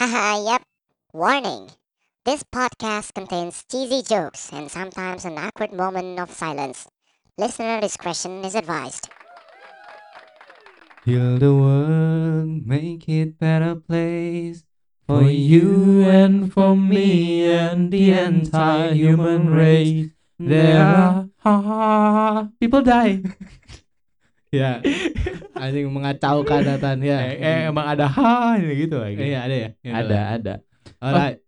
Haha, yep. Warning. This podcast contains cheesy jokes and sometimes an awkward moment of silence. Listener discretion is advised. Heal the world, make it better place for you and for me and the entire human race. There are people die. ya, anjing mengacaukan Nathan ya. Eh, eh, emang ada ha gitu lagi. Iya ada ya. Gitu. ada, ada. Alright.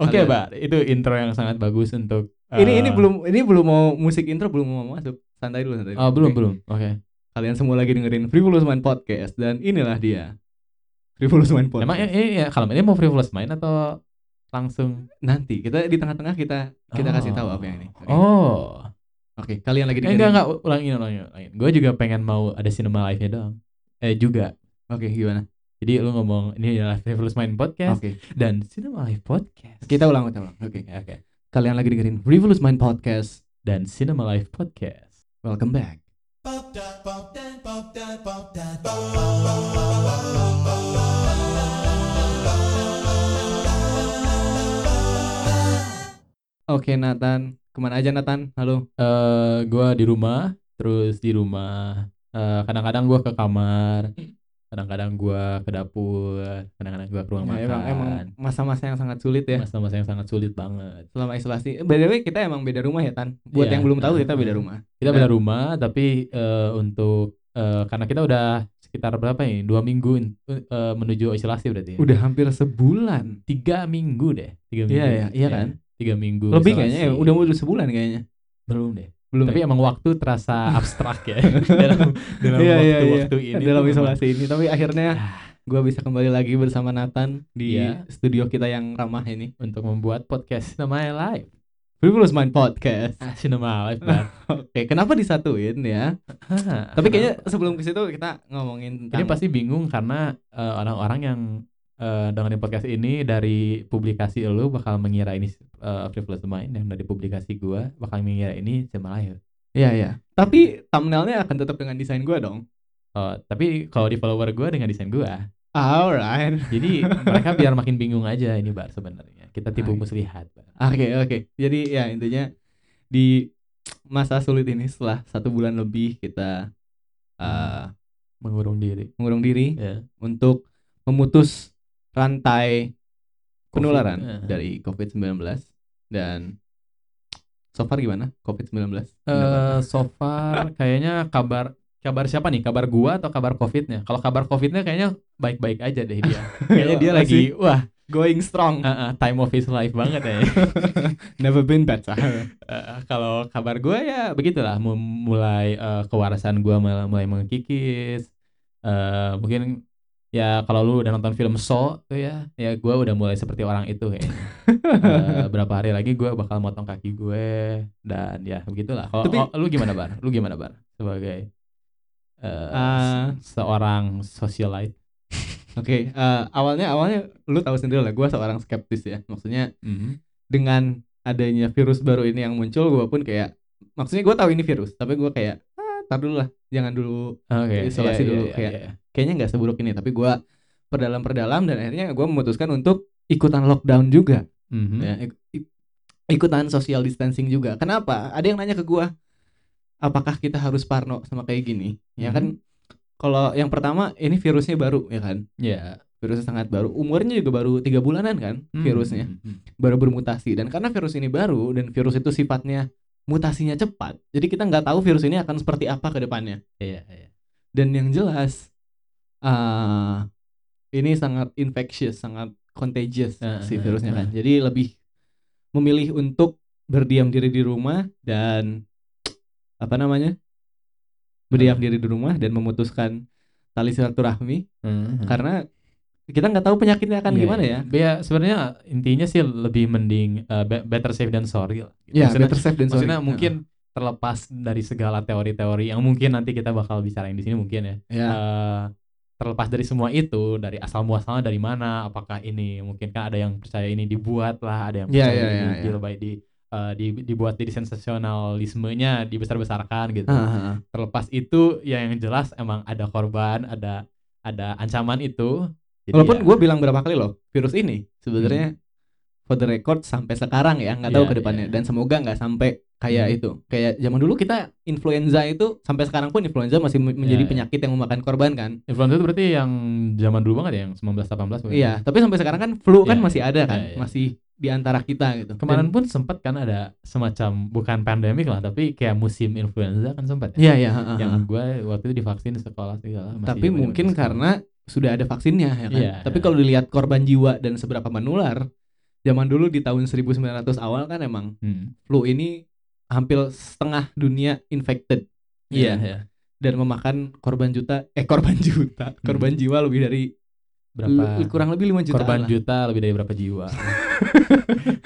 Oke, Ada. Bar. Itu intro yang sangat bagus untuk Ini ini eh, belum ini belum mau musik intro belum mau masuk. Santai dulu santai. dulu. Oh, belum, Oke. belum. Oke. Kalian semua lagi dengerin Frivolous Mind Podcast dan inilah dia. Frivolous Mind Podcast. Emang ini, ini ya, kalau ini mau frivolous main atau langsung nanti kita di tengah-tengah kita kita kasih tahu Oh. apa yang ini. Oke. Oh. Oke, kalian lagi Eh, dengerin. enggak enggak ulangin ulangin ulangin. Gue juga pengen mau ada cinema live-nya doang. Eh juga. Oke, gimana? Jadi lu ngomong ini adalah Frivolous Mind Podcast Oke. dan Cinema Live Podcast. Kita ulang, kita ulang. Oke. Oke, oke. Kalian lagi dengerin Frivolous Mind Podcast. Dan Cinema Live Podcast. Welcome back. Oke, Nathan. Ke mana aja, Nathan? Halo. Eh gua di rumah, terus di rumah eh, kadang-kadang gua ke kamar, kadang-kadang gua ke dapur, kadang-kadang gua ke ruang Ya, makan. emang, emang masa-masa yang sangat sulit ya masa-masa yang sangat sulit banget. selama isolasi. Eh, By the way, kita emang beda rumah ya, Tan. Buat Iya. yang belum tahu, Eh, kita beda rumah. Kita beda rumah, tapi eh, untuk eh, karena kita udah sekitar berapa ini? Dua minggu in- eh, menuju isolasi berarti. ya? Udah hampir sebulan. tiga minggu deh. Tiga minggu. Iya, iya, iya kan? Tiga minggu. Lebih kayaknya ya, udah mau sebulan kayaknya. belum deh. Belum. Tapi ya? emang waktu terasa abstrak ya dalam dalam Iya, iya, waktu-waktu iya. ini. dalam isolasi ini. Tapi akhirnya Ah. gua bisa kembali lagi bersama Nathan di Iya. studio kita yang ramah ini. untuk membuat podcast namanya live. Frivolous Mind Podcast. Ah, Cinema live kan. Oke, kenapa disatuin ya? Hah, Tapi kayaknya sebelum ke situ kita ngomongin ini tentang pasti bingung karena eh, orang-orang yang eh, dengerin podcast ini dari publikasi lu bakal mengira ini uh, Frivolous Mind yang dari publikasi gua bakal mengira ini Cinema live. Iya, iya. Tapi thumbnailnya akan tetap dengan desain gua dong. Oh, tapi kalau di follower gua dengan desain gua, Alright. jadi mereka biar makin bingung aja ini bar sebenarnya. Kita tipu muslihat. Oke, oke. Jadi ya intinya di masa sulit ini setelah satu bulan lebih kita uh, Mengurung diri. mengurung diri Ya. untuk memutus rantai penularan Covid, eh. dari COVID-19 dan so far gimana COVID-19? Eh so far kayaknya kabar kabar siapa nih? Kabar gua atau kabar Covidnya? Kalau kabar Covidnya kayaknya baik-baik aja deh dia. kayaknya dia lagi wah going strong. eh, eh, time of his life banget ya. Never been better. Eh, kalau kabar gua ya begitulah mu- mulai eh, kewarasan gua mulai, mulai mengkikis. Eh mungkin ya kalau lu udah nonton film Saw tuh ya, ya gua udah mulai seperti orang itu kayaknya. Eh, berapa hari lagi gua bakal motong kaki gue dan ya begitulah. Kalau Tapi- oh, lu gimana bar? Lu gimana bar? Sebagai Ah. se- seorang socialite. Oke, eh, awalnya awalnya lu tahu sendiri lah, gue seorang skeptis ya. Maksudnya Mhm. dengan adanya virus baru ini yang muncul, gue pun kayak, maksudnya gue tahu ini virus, tapi gue kayak, tar dulu lah, jangan dulu, Oke, Isolasi iya, dulu, iya, kayak- iya. kayaknya nggak seburuk ini. Tapi gue perdalam perdalam dan akhirnya gue memutuskan untuk ikutan lockdown juga, Mhm. ya, ik- ik- ikutan social distancing juga. Kenapa? Ada yang nanya ke gue, apakah kita harus parno sama kayak gini? Ya Mhm. kan, kalau yang pertama ini virusnya baru, ya kan? Ya. virusnya sangat baru umurnya juga baru tiga bulanan kan Hmm, virusnya hmm, hmm. baru bermutasi dan karena virus ini baru dan virus itu sifatnya mutasinya cepat jadi kita nggak tahu virus ini akan seperti apa ke depannya Iya, iya. dan yang jelas ah ini sangat infectious sangat contagious Ah, si virusnya kan ah. jadi lebih memilih untuk berdiam diri di rumah dan apa namanya berdiam diri di rumah dan memutuskan tali silaturahmi Mhm. karena kita nggak tahu penyakitnya akan Iya, gimana iya. ya Ya sebenarnya intinya sih lebih mending uh, be- better safe than sorry lah. Ya, maksudnya, better safe than sorry. maksudnya mungkin terlepas dari segala teori-teori yang mungkin nanti kita bakal bicarain di sini mungkin ya. ya. Eh, terlepas dari semua itu, dari asal muasalnya dari mana, apakah ini mungkin kan ada yang percaya ini dibuat lah, ada yang Iya, percaya iya, ini iya, iya. di, di- dibuat jadi sensasionalismenya dibesar-besarkan gitu. Ah, ah. Terlepas itu ya yang jelas emang ada korban, ada ada ancaman itu Jadi Walaupun ya, gue bilang berapa kali loh, virus ini sebenarnya for the record sampai sekarang ya, nggak tahu Iya, ke depannya. iya. Dan semoga nggak sampai kayak Hmm. itu. Kayak zaman dulu kita influenza itu sampai sekarang pun influenza masih men- menjadi Iya, iya. penyakit yang memakan korban kan. influenza itu berarti yang zaman dulu banget ya yang 19 18 bukan? Iya, tapi sampai sekarang kan flu kan Iya, masih ada kan, iya, iya. masih di antara kita gitu. Kemarin Dan- pun sempat kan ada semacam bukan pandemik lah tapi kayak musim influenza kan sempat Iya ya. iya. ha, ha, Yang ha. gue waktu itu divaksin di sekolah segala. masih Tapi mungkin karena sudah ada vaksinnya ya kan. Iya, Tapi iya. kalau dilihat korban jiwa dan seberapa menular, zaman dulu di tahun 1900 awal kan emang Hmm. flu ini hampir setengah dunia infected. Iya, Ya. iya. Dan memakan korban juta, eh korban juta, korban jiwa lebih dari Berapa kurang lebih 5 juta. korban juta lebih dari berapa jiwa?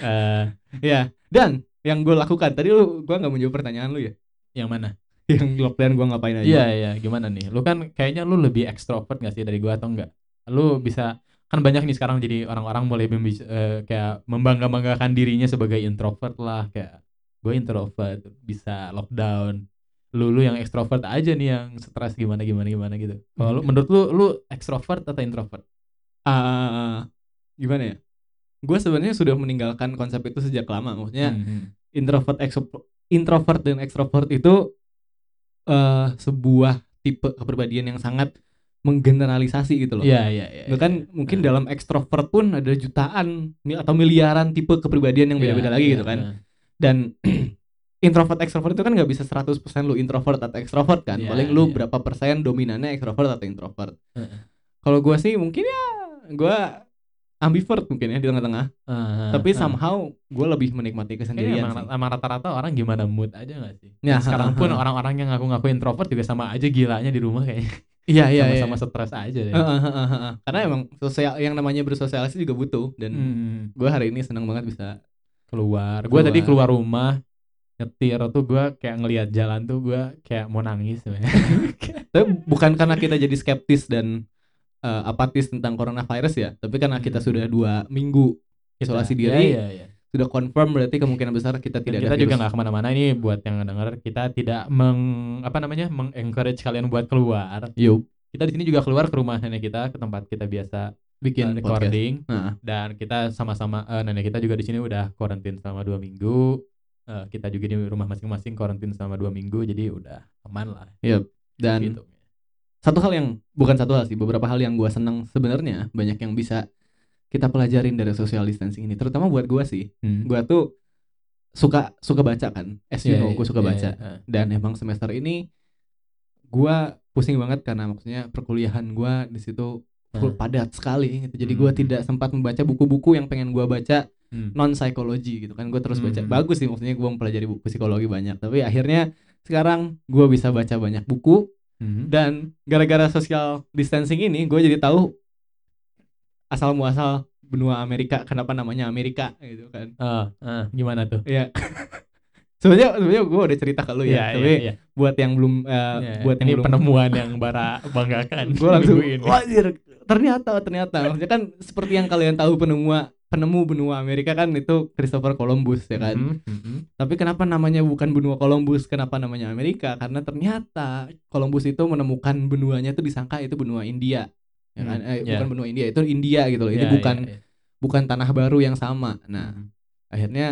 Eh, Ya. Dan yang gue lakukan tadi lu gua nggak menjawab pertanyaan lu ya. yang mana? Yang lockdown gua ngapain aja? Iya iya gimana nih? Lu kan kayaknya lu lebih ekstrovert gak sih dari gua atau enggak? Lu bisa kan banyak nih sekarang jadi orang-orang mulai membis- eh, kayak membangga-banggakan dirinya sebagai introvert lah kayak gue introvert bisa lockdown. Lu lu yang ekstrovert aja nih yang stres gimana gimana gimana gitu. Kalau lu Hmm. menurut lu lu ekstrovert atau introvert? Ah, gimana ya? Gue sebenarnya sudah meninggalkan konsep itu sejak lama. Maksudnya Hmm, hmm. introvert extro- introvert dan extrovert itu eh sebuah tipe kepribadian yang sangat menggeneralisasi gitu loh. Iya iya iya. Bahkan mungkin Hmm. dalam extrovert pun ada jutaan atau miliaran tipe kepribadian yang beda-beda Iya, lagi iya, gitu kan. iya. Dan introvert extrovert itu kan nggak bisa 100% lu introvert atau extrovert kan. Iya, Paling lu iya. berapa persen dominannya extrovert atau introvert. Heeh. Kalau gua sih mungkin ya gua ambivert mungkin ya di tengah-tengah. Ah, Tapi ah. somehow gue lebih menikmati Kayaknya kesendirian emang, sih. emang rata-rata orang gimana mood aja gak sih? Ya, sekarang pun orang-orang yang ngaku-ngaku introvert juga sama aja gilanya di rumah kayaknya. Iya iya iya. Sama-sama stres aja deh. Karena emang sosial yang namanya bersosialisasi juga butuh dan Hmm, gue hari ini senang banget bisa keluar. Gue tadi Keluar. keluar rumah nyetir tuh gue kayak ngelihat jalan tuh gue kayak mau nangis sebenarnya. tapi bukan karena kita jadi skeptis dan eh, apatis tentang coronavirus ya tapi karena kita Hmm. sudah dua minggu isolasi Iya, diri iya, iya. sudah confirm berarti kemungkinan besar kita Dan tidak kita ada juga nggak ke mana-mana ini buat yang denger kita tidak meng apa namanya mengencourage kalian buat keluar. Yup, Kita di sini juga keluar ke rumah nenek kita ke tempat kita biasa bikin uh, recording Nah, dan kita sama-sama eh, nenek kita juga di sini udah karantin selama dua minggu. Eh, kita juga di rumah masing-masing karantin selama dua minggu jadi udah aman lah. dan gitu. Satu hal yang bukan satu hal sih beberapa hal yang gue senang sebenarnya banyak yang bisa kita pelajarin dari social distancing ini terutama buat gue sih Hmm. gue tuh suka suka baca kan as you Iya, know iya, gue suka iya, baca iya. dan emang semester ini gua pusing banget karena maksudnya perkuliahan gua di situ full Hmm. padat sekali gitu. Jadi gua Hmm. tidak sempat membaca buku-buku yang pengen gua baca Hmm. non psikologi gitu kan. Gue terus baca. Hmm. Bagus sih maksudnya gua mempelajari buku psikologi banyak, tapi akhirnya sekarang gua bisa baca banyak buku Hmm. dan gara-gara social distancing ini gue jadi tahu asal muasal benua Amerika kenapa namanya Amerika gitu kan. Ah, ah, gimana tuh? Iya. sebenarnya sebenarnya gue udah cerita ke lu ya, Iya, tapi iya, iya. buat yang belum eh, Iya, buat yang ini belum penemuan yang bara banggakan. gue langsung wajir ternyata ternyata maksudnya kan seperti yang kalian tahu penemu penemu benua Amerika kan itu Christopher Columbus ya kan Mhm, mhm. tapi kenapa namanya bukan benua Columbus kenapa namanya Amerika karena ternyata Columbus itu menemukan benuanya itu disangka itu benua India ya kan Hmm, eh, iya. bukan benua India itu India gitu loh ini Iya, bukan iya, iya. bukan tanah baru yang sama nah Mhm. akhirnya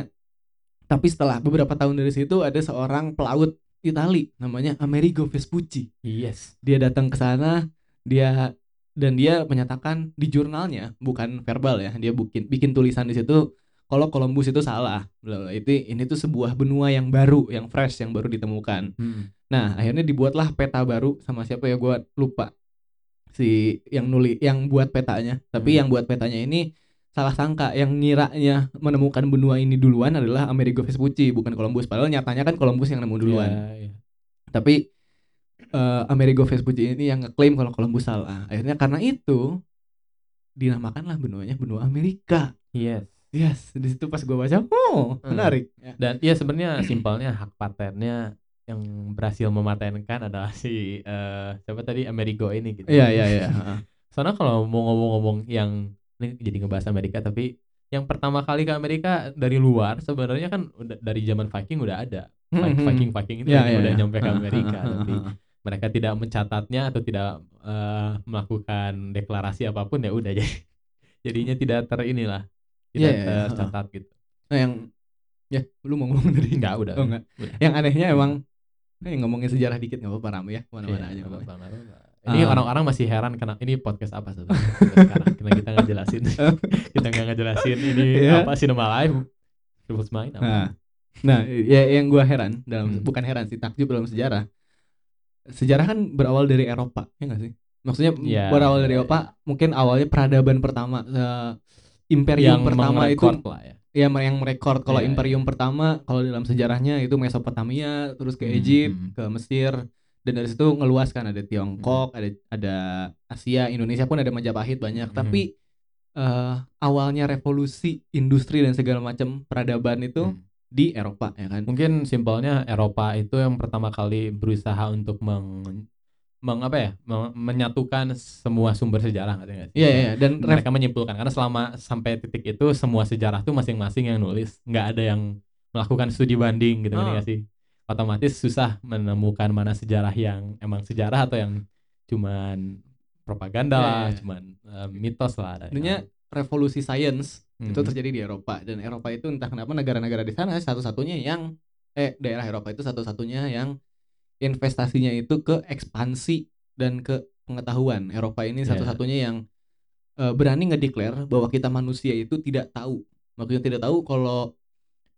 tapi setelah beberapa tahun dari situ ada seorang pelaut Itali namanya Amerigo Vespucci Yes. dia datang ke sana dia dan dia menyatakan di jurnalnya bukan verbal ya dia bikin bikin tulisan di situ kalau Columbus itu salah. Bla itu ini tuh sebuah benua yang baru yang fresh yang baru ditemukan. Mhm. nah akhirnya dibuatlah peta baru sama siapa ya gua lupa. Si yang nuli yang buat petanya. Tapi Hmm. yang buat petanya ini salah sangka yang ngiranya menemukan benua ini duluan adalah Amerigo Vespucci bukan Columbus. Padahal nyatanya kan Columbus yang nemu duluan. Iya, iya. tapi eh, Amerigo Vespucci ini yang ngeklaim kalau Columbus salah. Akhirnya karena itu dinamakanlah benuanya benua Amerika. Yes. Yes, di situ pas gua baca, oh Hmm. menarik. Ya. Dan ya sebenarnya simpelnya hak patennya yang berhasil mematenkan adalah si eh, siapa tadi Amerigo ini gitu. Iya iya iya. Soalnya kalau mau ngomong-ngomong yang ini jadi ngebahas Amerika tapi yang pertama kali ke Amerika dari luar sebenarnya kan udah dari zaman Viking udah ada. Vi- Mhm. Viking Viking itu yang iya, udah iya. nyampe ke Amerika tapi. Mereka tidak mencatatnya atau tidak eh, melakukan deklarasi apa pun ya udah jadi jadinya tidak ter inilah tidak Iya, iya, iya. tercatat gitu Nah yang ya lu mau ngomong tadi enggak udah Oh, enggak. udah. Yang anehnya emang eh, ngomongin sejarah dikit nggak apa-apa rame ya ke mana-mana Iya, aja. nggak apa-apa. Ini Ah. orang-orang masih heran kena ini podcast apa sebenarnya sekarang karena kita nggak jelasin kita nggak ngejelasin ini Iya. apa Cinema Live People's Mind apa Nah, nah ya yang gua heran dalam Hmm. bukan heran sih takjub dalam sejarah. Sejarah kan berawal dari Eropa, ya nggak sih? Maksudnya Iya, berawal dari Eropa, mungkin awalnya peradaban pertama, eh, imperium yang pertama itu lah ya ya yang merekord. Kalau Iya, imperium pertama, kalau dalam sejarahnya itu Mesopotamia, terus ke Hmm, Egypt, hmm. ke Mesir, dan dari situ ngeluas kan ada Tiongkok, ada ada Asia, Indonesia pun ada Majapahit banyak. Hmm. Tapi eh, awalnya revolusi industri dan segala macam peradaban itu Hmm. Di Eropa ya kan. mungkin simpelnya Eropa itu yang pertama kali berusaha untuk meng, meng apa ya? Meng- menyatukan semua sumber sejarah ngerti nggak sih? Iya iya dan mereka menyimpulkan. Karena selama sampai titik itu semua sejarah tuh masing-masing yang nulis. Nggak ada yang melakukan studi banding gitu nggak sih? Otomatis susah menemukan mana sejarah yang emang sejarah atau yang cuman propaganda Iya, lah iya. cuman eh, mitos lah Intinya revolusi sains itu Mhm. terjadi di Eropa dan Eropa itu entah kenapa negara-negara di sana satu-satunya yang eh daerah Eropa itu satu-satunya yang investasinya itu ke ekspansi dan ke pengetahuan. Eropa ini Iya. satu-satunya yang eh, berani ngedeklar bahwa kita manusia itu tidak tahu. Maksudnya tidak tahu kalau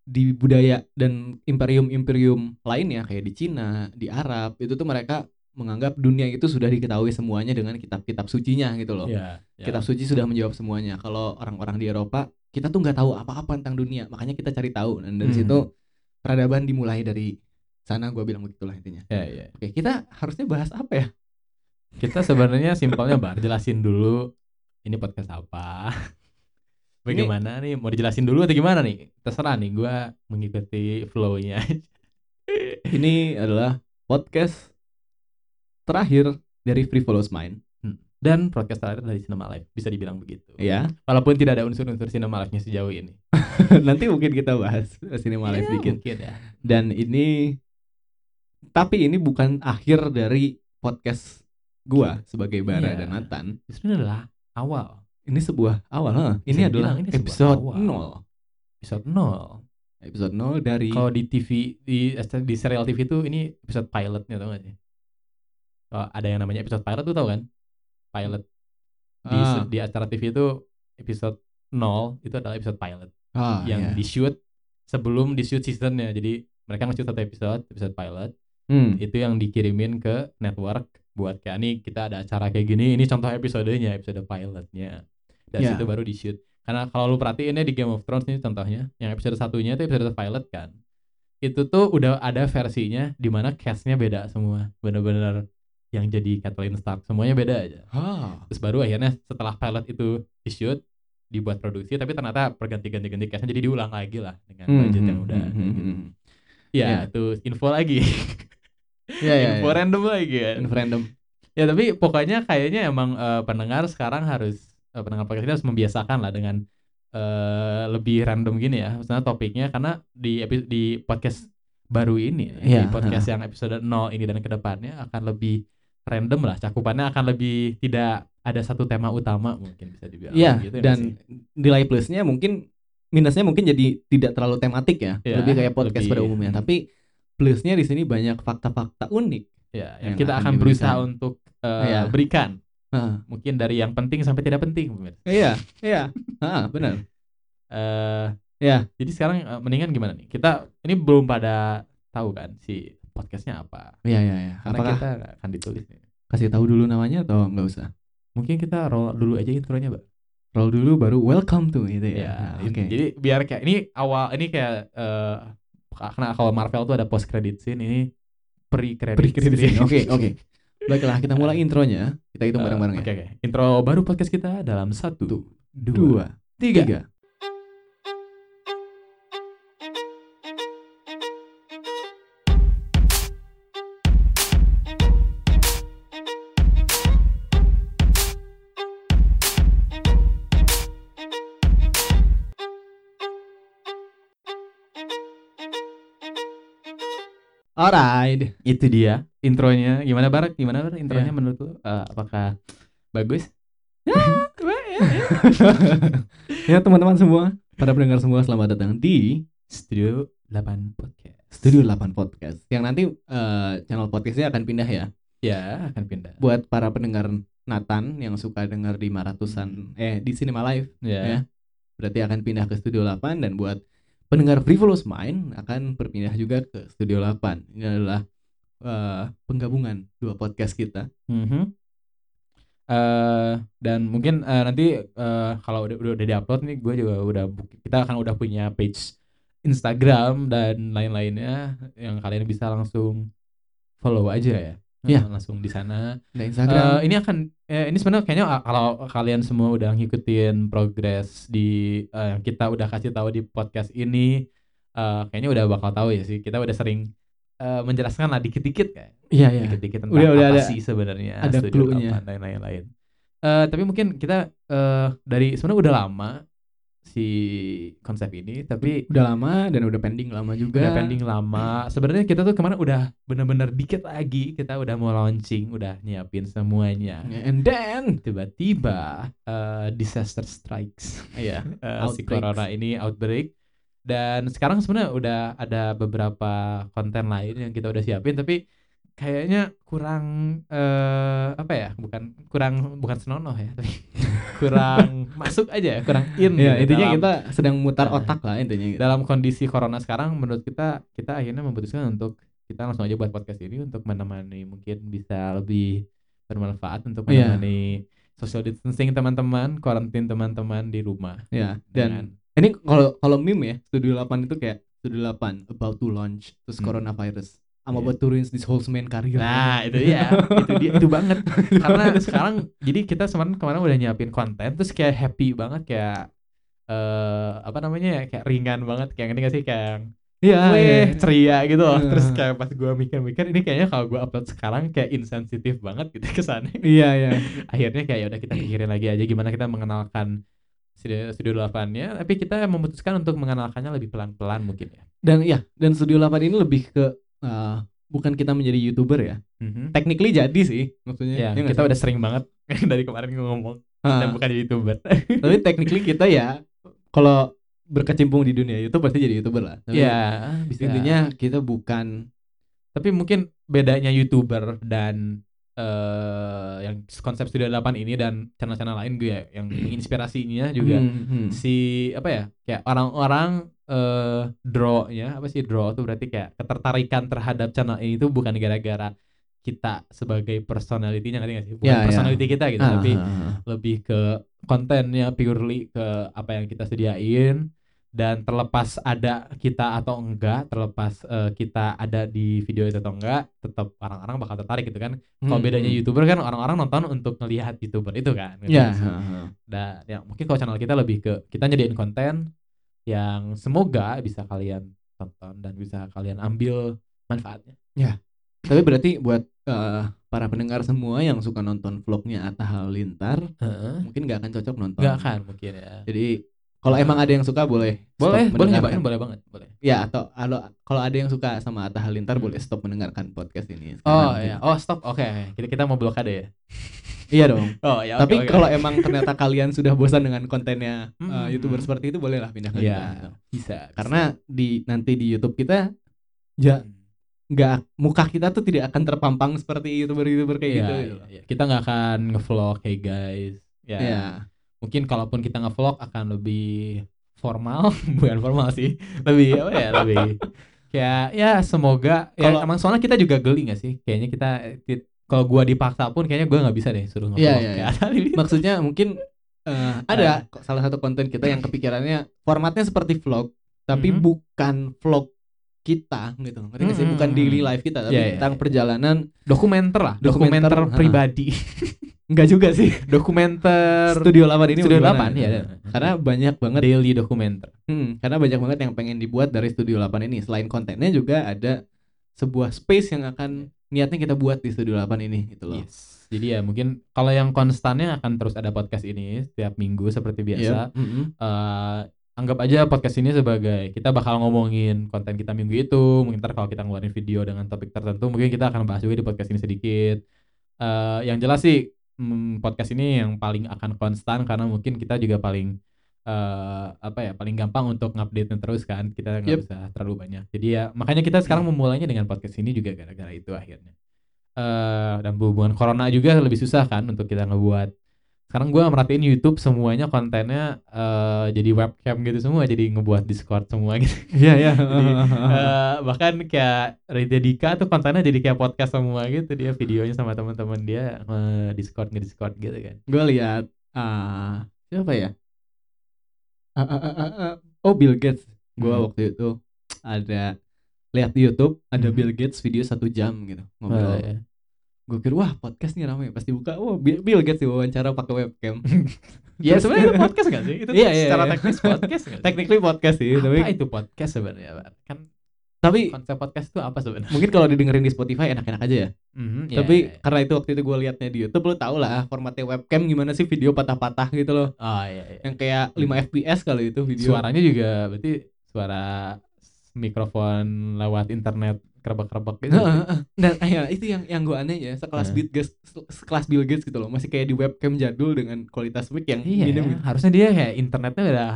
di budaya dan imperium-imperium lainnya kayak di Cina, di Arab itu tuh mereka menganggap dunia itu sudah diketahui semuanya dengan kitab-kitab sucinya gitu loh. Iya, iya. Kitab suci sudah menjawab semuanya. Kalau orang-orang di Eropa, kita tuh nggak tahu apa-apa tentang dunia, makanya kita cari tahu. Dan dari Hmm. situ peradaban dimulai dari sana. Gue bilang begitulah intinya. Iya, iya. Oke, kita harusnya bahas apa ya? kita sebenarnya simpelnya bar jelasin dulu ini podcast apa bagaimana nih mau dijelasin dulu atau gimana nih terserah nih gua mengikuti flow-nya Ini adalah podcast terakhir dari Free Follows Mind. dan podcast terakhir dari Cinema Live bisa dibilang begitu Ya, walaupun tidak ada unsur-unsur Cinema Live-nya sejauh ini nanti mungkin kita bahas Cinema Live dikit. mungkin ya Dan ini, tapi ini bukan akhir dari podcast gua sebagai Bara Iya. dan Nathan. ini adalah awal Ini sebuah awal, ha? Ini Bisa adalah ini episode awal. 0 episode 0 Episode 0 dari kalau di TV di di serial TV itu ini episode pilotnya tau gak sih Oh, ada yang namanya episode pilot tuh tau kan pilot di Ah. di acara TV itu episode 0 itu adalah episode pilot Ah, yang iya. di shoot sebelum di shoot seasonnya jadi mereka nge-shoot satu episode episode pilot Hmm. itu yang dikirimin ke network buat kayak nih kita ada acara kayak gini ini contoh episodenya episode pilotnya dari Ya. situ baru di shoot karena kalau lu perhatiin ya di Game of Thrones nih contohnya yang episode satunya itu episode pilot kan itu tuh udah ada versinya di mana castnya beda semua bener-bener yang jadi Kathleen Stark semuanya beda aja Ah. terus baru akhirnya setelah pilot itu di shoot dibuat produksi tapi ternyata perganti-ganti ganti castnya jadi diulang lagi lah dengan Hmm, budget hmm, yang udah hmm, hmm, gitu. hmm. ya Ya. itu info lagi Iya, iya, info iya. random lagi kan Info random. ya tapi pokoknya kayaknya emang eh, pendengar sekarang harus eh, pendengar podcast ini harus membiasakan lah dengan eh, lebih random gini ya maksudnya topiknya karena di di podcast baru ini ya, Iya, di podcast yang episode 0 ini dan ke depannya akan lebih random lah cakupannya akan lebih tidak ada satu tema utama mungkin bisa dibilang Iya, gitu ya dan sih? nilai plusnya mungkin minusnya mungkin jadi tidak terlalu tematik ya, Iya, lebih kayak podcast lebih, pada umumnya. hmm. Tapi plusnya di sini banyak fakta-fakta unik. ya yang yang kita akan akan berusaha diberikan. untuk eh, Iya. berikan mungkin dari yang penting sampai tidak penting iya, iya, benar. eh Ya. Jadi sekarang eh, mendingan gimana nih? Kita ini belum pada tahu kan si podcastnya apa. Iya, iya, iya. Karena Apakah kita akan ditulis kasih tahu dulu namanya atau nggak usah? Mungkin kita roll dulu aja intronya, Mbak. Roll dulu baru welcome to gitu ya. Ya, Nah, Oke. jadi biar kayak ini awal ini kayak eh karena kalau Marvel tuh ada post credit scene ini pre credit. Pre-credit scene. Oke, oke. Baiklah, kita mulai intronya. Kita hitung Eh, bareng-bareng Oke, ya. oke. Intro baru podcast kita dalam satu, dua, Dua, tiga. tiga. Alright. Itu dia intronya. Gimana Barak? Gimana Barak intronya Iya. menurut lu? Eh, apakah bagus? ya teman-teman semua, para pendengar semua selamat datang di Studio 8 Podcast. Studio 8 Podcast. Yang nanti eh, channel podcastnya akan pindah ya. Ya, akan pindah. Buat para pendengar Nathan yang suka dengar di Maratusan eh di Cinema Live Ya. Ya. berarti akan pindah ke Studio 8 dan buat pendengar Frivolous Mind akan berpindah juga ke Studio 8. Ini adalah eh, penggabungan dua podcast kita. Mhm. Eh, dan mungkin eh, nanti eh, kalau udah udah, udah diupload nih gue juga udah kita akan udah punya page Instagram dan lain-lainnya yang kalian bisa langsung follow aja ya. Iya. Eh, langsung di sana. Ada Eh, Instagram. ini akan eh, ini sebenarnya kayaknya ah, kalau kalian semua udah ngikutin progres di eh, yang kita udah kasih tahu di podcast ini eh, kayaknya udah bakal tahu ya sih. Kita udah sering eh, menjelaskan lah dikit-dikit kayak Iya iya. dikit-dikit tentang Udah- udah apa ada- sih sebenarnya ada. 8 dan lain-lain. Eh, tapi mungkin kita eh, dari sebenarnya udah lama si konsep ini, tapi Udah lama dan udah pending lama juga. udah pending lama. Sebenarnya kita tuh kemarin udah bener-bener dikit lagi kita udah mau launching, udah nyiapin semuanya. And then Tiba-tiba eh, disaster strikes. Iya. Eh, si Outbreaks. corona ini outbreak dan sekarang sebenarnya udah ada beberapa konten lain yang kita udah siapin tapi kayaknya kurang eh apa ya bukan kurang bukan senonoh ya tapi kurang masuk aja kurang in Iya, gitu intinya dalam- kita sedang mutar Nah. otak lah intinya gitu. dalam kondisi corona sekarang menurut kita kita akhirnya memutuskan untuk kita langsung aja buat podcast ini untuk menemani mungkin bisa lebih bermanfaat untuk Iya. menemani social distancing teman-teman, quarantine teman-teman di rumah. Ya, Dengan- dan ini kalau kalau meme ya, Studio 8 itu kayak Studio 8 about to launch terus Hmm. coronavirus. I'm Iya. about to ruin this whole man career. Nah, itu dia. itu dia itu banget. Karena sekarang jadi kita kemarin kemarin udah nyiapin konten terus kayak happy banget kayak eh apa namanya ya kayak ringan banget kayak ngerti gak sih kayak Iya, weh iya. ceria gitu loh. Eh. Terus kayak pas gua mikir-mikir ini kayaknya kalau gua upload sekarang kayak insensitif banget gitu kesannya. Iya, iya. Akhirnya kayak ya udah kita pikirin lagi aja gimana kita mengenalkan studio, studio 8-nya tapi kita memutuskan untuk mengenalkannya lebih pelan-pelan mungkin ya. Dan iya, dan Studio 8 ini lebih ke eh, bukan kita menjadi YouTuber ya. Mhm. Technically jadi sih maksudnya. Ya, Iya kita sih? udah sering banget dari kemarin ngomong Ah, kita bukan youtuber. tapi technically kita ya kalau berkecimpung di dunia YouTube pasti jadi YouTuber lah. Tapi ya, bisa. intinya kita bukan tapi mungkin bedanya youtuber dan eh yang konsep studio 8 ini dan channel-channel lain gue ya yang menginspirasinya juga Hmm, hmm. si apa ya kayak orang-orang eh draw-nya apa sih draw tuh berarti kayak ketertarikan terhadap channel ini tuh bukan gara-gara kita sebagai personality-nya ngerti nggak sih bukan Ya, ya. personality kita gitu Ah, tapi ah, ah. lebih ke kontennya purely ke apa yang kita sediain dan terlepas ada kita atau enggak terlepas eh, kita ada di video itu atau enggak tetap orang-orang bakal tertarik gitu kan kalau Hmm, bedanya hmm. youtuber kan orang-orang nonton untuk melihat youtuber itu kan gitu Ya. sih. ah, ah. dan ya mungkin kalau channel kita lebih ke kita nyediain konten yang semoga bisa kalian tonton dan bisa kalian ambil manfaatnya. Tapi berarti buat eh, para pendengar semua yang suka nonton vlognya Atta Halilintar mungkin nggak akan cocok nonton. Enggak kan mungkin ya. Jadi kalau emang ada yang suka boleh boleh boleh nyobain boleh banget boleh Ya atau kalau kalau ada yang suka sama Atta Halilintar Hmm. boleh stop mendengarkan podcast ini. oh sekarang. ya oh stop oke kita kita mau blokade ya Iya dong. oh ya Tapi oke. kalau emang ternyata kalian sudah bosan dengan kontennya Hmm, youtuber hmm. seperti itu bolehlah pindah ke Iya, kita. bisa Karena di nanti di YouTube kita ya Hmm. nggak muka kita tuh tidak akan terpampang seperti youtuber-youtuber kayak Iya, gitu. iya, iya. Kita nggak akan ngevlog hey guys. Ya. Iya. Mungkin kalaupun kita ngevlog akan lebih formal, bukan formal sih. Lebih apa ya? Lebih kayak ya semoga ya Kalau- emang soalnya kita juga geli nggak sih? Kayaknya kita ki- kalau gua dipaksa pun kayaknya gua nggak bisa deh suruh ngevlog. Iya, iya, Kayak ada di- Maksudnya mungkin eh, ada kok salah satu konten kita yang kepikirannya formatnya seperti vlog, tapi Mhm. bukan vlog kita gitu. Ngerti nggak sih? Mhm. Bukan daily life kita, tapi Iya, iya, tentang iya. perjalanan dokumenter lah, Dokumenter, dokumenter, pribadi. enggak juga sih. dokumenter Studio 8 ini Studio bagaimana? 8 ya. Karena banyak banget daily dokumenter. Hmm, karena banyak banget yang pengen dibuat dari Studio 8 ini. Selain kontennya juga ada sebuah space yang akan niatnya kita buat di Studio 8 ini gitu loh. Yes. Jadi ya mungkin kalau yang konstannya akan terus ada podcast ini setiap minggu seperti biasa. Iya. Mm-mm. eh anggap aja podcast ini sebagai kita bakal ngomongin konten kita minggu itu mungkin ntar kalau kita ngeluarin video dengan topik tertentu mungkin kita akan bahas juga di podcast ini sedikit Eh, yang jelas sih podcast ini yang paling akan konstan karena mungkin kita juga paling eh apa ya paling gampang untuk ngupdate terus kan. Kita nggak Yep. bisa terlalu banyak. Jadi ya makanya kita sekarang memulainya dengan podcast ini juga gara-gara itu akhirnya. Eh dan berhubungan corona juga lebih susah kan untuk kita ngebuat sekarang gua merhatiin YouTube semuanya kontennya eh jadi webcam gitu semua jadi ngebuat Discord semua gitu Iya iya. Jadi, eh, bahkan kayak Raditya Dika tuh kontennya jadi kayak podcast semua gitu dia videonya sama teman-teman dia nge Discord nge Discord gitu kan gue lihat ah siapa ya? Ah, ah, ah, ah. Oh Bill Gates. Gue Hmm. waktu itu ada lihat di YouTube ada Mhm. Bill Gates video satu jam gitu ngobrol. Oh, ya. Gue kira wah podcast nih ramai pasti buka. Wah Bill, Bill Gates diwawancara pakai webcam. Ya sebenarnya itu podcast gak sih? Itu tuh Iya, iya, secara iya. teknis podcast gak sih? Technically podcast sih, apa tapi itu podcast sebenarnya? Kan tapi konsep podcast itu apa sebenarnya? mungkin kalau didengerin di Spotify enak-enak aja ya. Mhm, iya, tapi iya, iya. karena itu waktu itu gue liatnya di YouTube lo tau lah formatnya webcam gimana sih video patah-patah gitu loh. oh iya, iya. Yang kayak 5 fps kali itu video. suaranya juga berarti suara mikrofon lewat internet kerebak-kerebak gitu. Dan eh, ya, itu yang yang gue aneh ya sekelas. Bill Gates sekelas Bill Gates gitu loh masih kayak di webcam jadul dengan kualitas mic yang Iya, minim gitu. harusnya dia kayak internetnya udah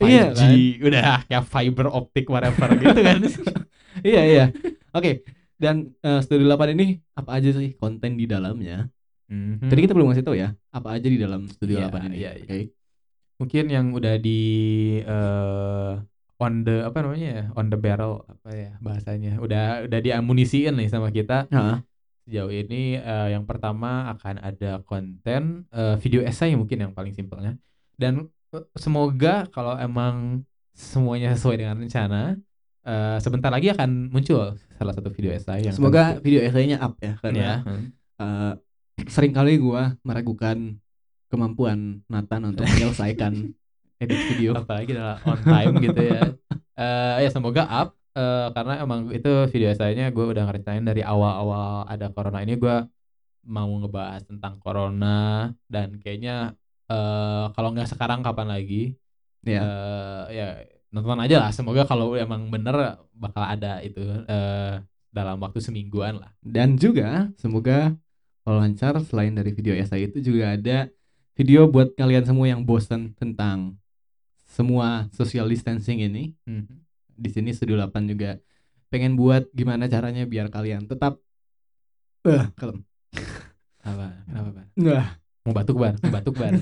5G, Iya, udah kayak fiber optic whatever gitu kan. iya iya. Oke. Dan eh, Studio 8 ini apa aja sih konten di dalamnya? Mhm. Tadi kita belum ngasih tahu ya apa aja di dalam Studio Iya, 8 ini. iya, iya. Oke. mungkin yang udah di eh, on the apa namanya ya on the barrel apa ya bahasanya udah udah diamunisiin nih sama kita. Sejauh ini eh, yang pertama akan ada konten eh, video essay mungkin yang paling simpelnya. Dan semoga kalau emang semuanya sesuai dengan rencana eh, sebentar lagi akan muncul salah satu video essay yang Semoga tentu- video essay-nya up ya ya. Karena hmm. eh, sering kali gua meragukan kemampuan Nathan untuk menyelesaikan edit video. apalagi adalah on time gitu ya Eh ya semoga up eh, karena emang itu video essay-nya gue udah ngerencanain dari awal-awal ada corona ini gue mau ngebahas tentang corona dan kayaknya eh kalau nggak sekarang kapan lagi Ya. eh ya nonton aja lah semoga kalau emang bener bakal ada itu eh dalam waktu semingguan lah Dan juga semoga kalau lancar selain dari video essay itu juga ada video buat kalian semua yang bosan tentang semua social distancing ini. Di sini Studio 8 juga pengen buat gimana caranya biar kalian tetap eh kalem. apa kenapa Bar? Nggak, mau batuk bar mau batuk bar.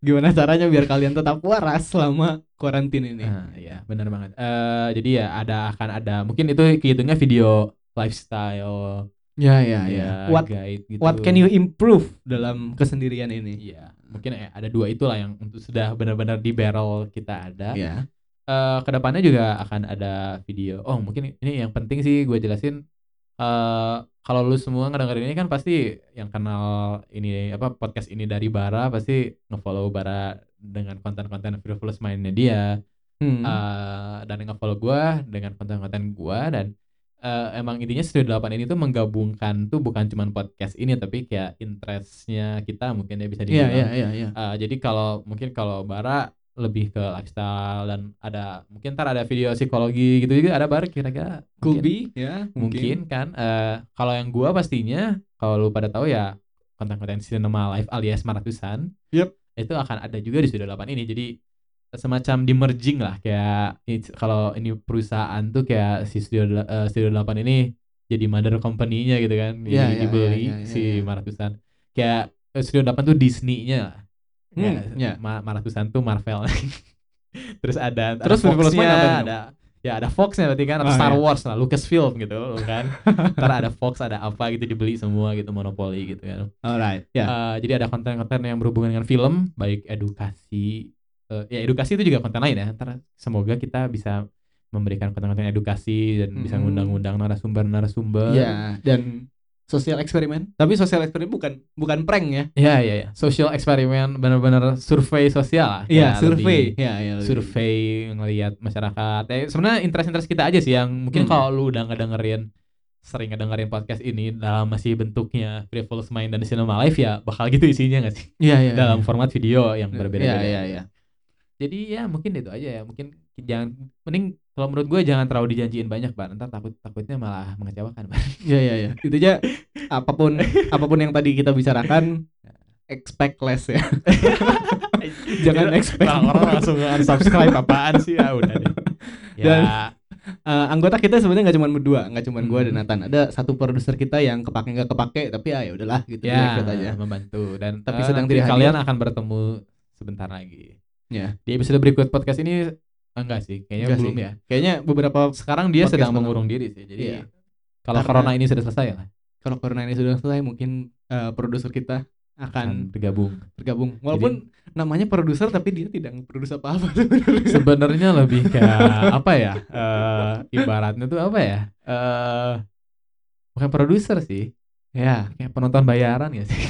Gimana caranya biar kalian tetap waras selama karantin ini? Nah, iya, benar banget. Eh jadi ya ada akan ada mungkin itu kehitungnya video lifestyle Ya ya ya. ya, What guide gitu. what can you improve dalam kesendirian ini? Iya, mungkin eh, ada dua itulah yang untuk sudah benar-benar di barrel kita ada. Ya. Eh ke depannya juga akan ada video. Oh, mungkin ini yang penting sih gue jelasin. eh kalau lu semua ngedengerin ini kan pasti yang kenal ini apa podcast ini dari Bara pasti ngefollow Bara dengan konten-konten frivolous mainnya dia. Hmm. eh dan nge-follow gua dengan konten-konten gua dan eh, emang intinya Studio 8 ini tuh menggabungkan tuh bukan cuman podcast ini tapi kayak interestnya kita mungkin ya bisa Iya dibilang. iya iya iya. Eh, jadi kalau mungkin kalau Bara lebih ke lifestyle dan ada mungkin ntar ada video psikologi gitu juga ada Bara kira-kira Could mungkin, be ya, mungkin kan Eh, kalau yang gua pastinya kalau lu pada tahu ya konten-konten cinema live alias maratusan Yep. itu akan ada juga di Studio 8 ini jadi semacam di merging lah kayak kalau ini perusahaan tuh kayak si Studio eh, Studio 8 ini jadi mother company-nya gitu kan Iya, Jadi iya, dibeli iya, iya, si iya. Maratusan kayak eh, Studio 8 tuh Disney-nya lah Hmm, Ya, ya. Ma- Maratusan tuh Marvel terus ada Terus Fox-nya, ada ya ada Fox-nya berarti kan atau Ah, Star iya. Wars lah Lucasfilm gitu kan ntar ada Fox ada apa gitu dibeli semua gitu monopoli gitu kan Alright. Ya. Eh, jadi ada konten-konten yang berhubungan dengan film, baik edukasi, eh, ya edukasi itu juga konten lain ya. Ntar semoga kita bisa memberikan konten-konten edukasi dan bisa Mhm. ngundang-undang narasumber-narasumber. Ya, dan sosial eksperimen. Tapi sosial eksperimen bukan bukan prank ya. ya, ya, ya. Social eksperimen benar-benar survei sosial lah. Iya, Kayak survei. lebih Ya, ya. lebih. Survei ngelihat masyarakat. Eh, sebenarnya interest-interest kita aja sih yang mungkin Hmm. kalau lu udah ngedengerin sering ngedengerin podcast ini dalam masih bentuknya Frivolous Mind dan Cinema Live ya bakal gitu isinya gak sih? Iya, iya. dalam iya. format video yang Iya, berbeda-beda. iya, iya. Jadi ya mungkin itu aja ya mungkin jangan mending kalau menurut gue jangan terlalu dijanjiin banyak Bar ntar takut takutnya malah mengecewakan Bar Iya iya iya. Intinya apa pun apa pun yang tadi kita bicarakan expect less ya. Jangan expect orang-orang more. langsung unsubscribe apaan sih ya udah deh ya Dan- Eh, anggota kita sebenarnya nggak cuma berdua, nggak cuma gua dan Hmm. Nathan. Ada satu produser kita yang kepake nggak kepake, tapi ya ya udahlah gitu ya ikut aja. membantu dan Tapi eh, sedang tidak kalian akan bertemu sebentar lagi Ya. di episode berikut podcast ini eh, enggak sih kayaknya Enggak belum sih. ya Kayaknya beberapa sekarang dia Podcast sedang mengurung diri sih jadi Iya. kalau Karena- corona ini sudah selesai lah kalau corona ini sudah selesai mungkin eh, produser kita akan bergabung bergabung. Walaupun namanya produser tapi dia tidak produs apa-apa sebenarnya. sebenarnya lebih kayak apa ya eh ibaratnya tuh apa ya eh bukan produser sih ya. kayak penonton bayaran ya sih.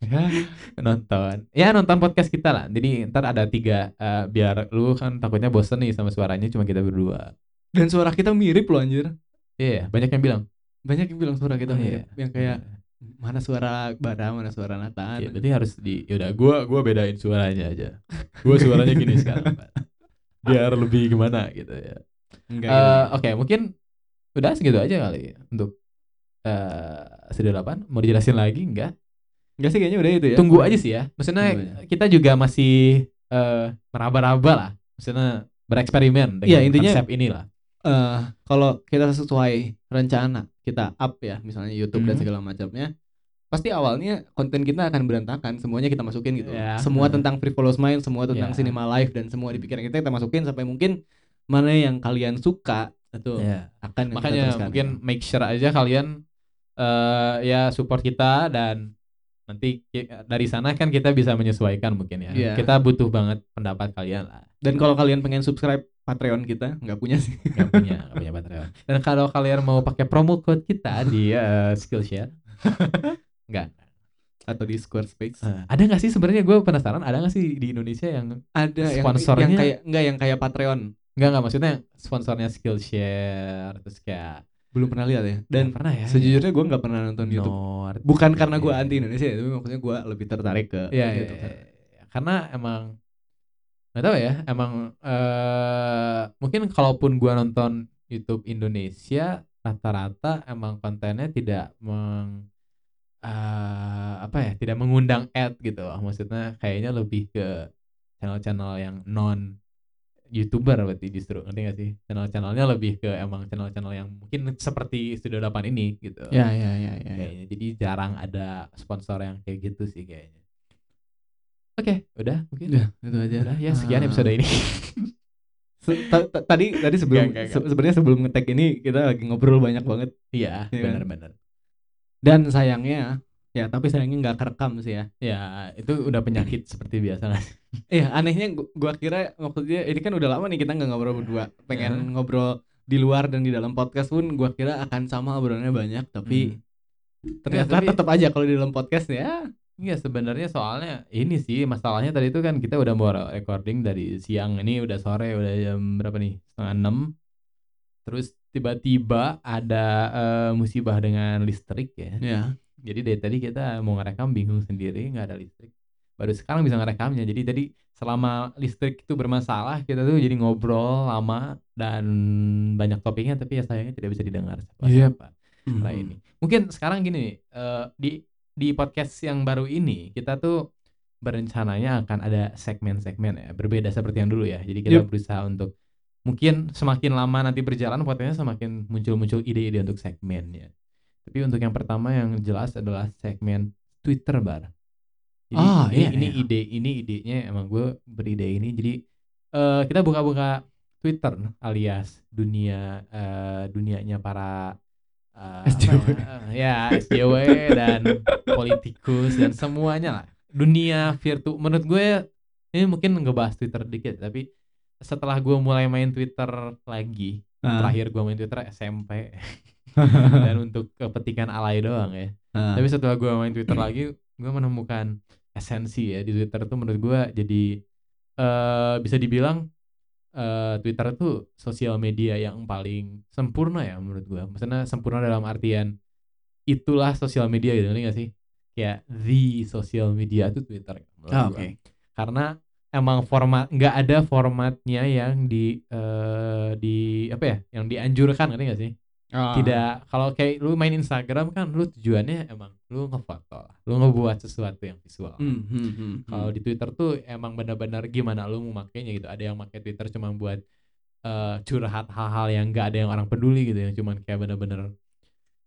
nonton. Ya nonton podcast kita lah. Jadi ntar ada tiga eh, biar lu kan takutnya bosen nih sama suaranya cuma kita berdua. Dan suara kita mirip loh anjir. iya banyak yang bilang. Banyak yang bilang suara kita Oh, mirip. iya. Yang kayak mana suara Bara, mana suara Nathan. Iya, berarti harus di yaudah gua gua bedain suaranya aja. Gua suaranya gini sekarang biar lebih gimana gitu ya. Enggak Eh, gitu. oke mungkin udah segitu aja kali ya untuk eh studio 8 mau dijelasin lagi? Enggak Enggak sih kayaknya udah itu ya. tunggu aja sih ya maksudnya Tunggu kita juga masih eh meraba-raba lah maksudnya bereksperimen dengan Iya, intinya- konsep inilah eh kalau kita sesuai rencana kita up ya misalnya YouTube dan Mhm. segala macamnya pasti awalnya konten kita akan berantakan semuanya kita masukin gitu Ya, semua tentang Frivolous Mind semua tentang Ya. cinema live dan semua di pikiran kita kita masukin sampai mungkin mana yang kalian suka itu Ya. akan makanya mungkin make sure aja kalian eh ya support kita dan nanti dari sana kan kita bisa menyesuaikan mungkin ya. Iya. kita butuh banget pendapat kalian lah. Dan kalau kalian pengen subscribe Patreon kita nggak punya sih. Nggak punya nggak punya Patreon. Dan kalau kalian mau pakai promo code kita di eh, Skillshare. Nggak. Atau di Squarespace. Eh, ada nggak sih sebenarnya? Gue penasaran ada nggak sih di Indonesia yang ada yang sponsornya- yang kayak nggak yang kayak Patreon. Nggak nggak maksudnya sponsornya Skillshare terus kayak belum pernah lihat ya dan pernah ya sejujurnya gue nggak pernah nonton YouTube bukan karena gue Iya. anti Indonesia ya, tapi maksudnya gue lebih tertarik ke Iya, iya, YouTube. iya. karena emang nggak tahu ya, emang eh mungkin kalaupun gua nonton YouTube Indonesia rata-rata emang kontennya tidak meng eh, apa ya, tidak mengundang ad gitu. Maksudnya kayaknya lebih ke channel-channel yang non YouTuber berarti justru ngerti gak sih? Channel-channelnya lebih ke emang channel-channel yang mungkin seperti Studio 8 ini gitu. Ya ya ya ya. ya. kayaknya. Jadi jarang ada sponsor yang kayak gitu sih kayaknya. Oke, udah mungkin. Udah, itu aja. Udah, ya sekian Ah. episode ini. Ta- ta- tadi tadi sebelum se- sebenarnya sebelum ngetek ini kita lagi ngobrol banyak banget Iya, Iya kan? benar-benar. dan sayangnya ya tapi sayangnya nggak kerekam sih ya. Ya, itu udah penyakit seperti biasa lah. Iya anehnya gua, gua kira maksudnya ini kan udah lama nih kita nggak ngobrol berdua. Pengen Ya. ngobrol di luar dan di dalam podcast pun gua kira akan sama obrolannya banyak tapi ternyata tapi- tetap aja kalau di dalam podcast ya. Iya, sebenarnya soalnya ini sih masalahnya tadi itu kan kita udah mau recording dari siang ini udah sore udah jam berapa nih? Setengah enam. Terus tiba-tiba ada eh, musibah dengan listrik ya. Ya. Jadi dari tadi kita mau ngerekam bingung sendiri nggak ada listrik. Baru sekarang bisa ngerekamnya. Jadi tadi selama listrik itu bermasalah kita tuh jadi ngobrol lama dan banyak topiknya tapi ya sayangnya tidak bisa didengar Yep. siapa setelah ini. Mungkin sekarang gini eh, di di podcast yang baru ini kita tuh berencananya akan ada segmen-segmen ya berbeda seperti yang dulu ya. Jadi kita Yep. berusaha untuk mungkin semakin lama nanti berjalan podcastnya semakin muncul-muncul ide-ide untuk segmennya. Tapi untuk yang pertama yang jelas adalah segmen Twitter bar. Jadi Ah, ini, iya, ini iya. ide ini idenya emang gue beride ini. Jadi eh kita buka-buka Twitter alias dunia eh dunianya para eh, apa SJW. ya, ya SJW dan politikus dan semuanya lah. Dunia virtual menurut gue ini mungkin ngebahas Twitter dikit tapi setelah gue mulai main Twitter lagi Ah. terakhir gue main Twitter SMP dan untuk kepetikan alay doang ya Ah. tapi setelah gue main Twitter lagi gue menemukan esensi ya di Twitter tuh menurut gue jadi eh bisa dibilang eh Twitter tuh sosial media yang paling sempurna ya menurut gue maksudnya sempurna dalam artian itulah sosial media gitu ngerti gak sih kayak the sosial media tuh Twitter gua. oke. karena emang format nggak ada formatnya yang di eh, di apa ya yang dianjurkan ngerti nggak sih Ah. tidak kalau kayak lu main Instagram kan lu tujuannya emang lu ngefoto lu ngebuat sesuatu yang visual. Hmm, hmm, hmm, kalau hmm. di Twitter tuh emang benar-benar gimana lu mau makainya gitu. Ada yang pakai Twitter cuma buat eh, curhat hal-hal yang nggak ada yang orang peduli gitu yang cuman kayak bener-bener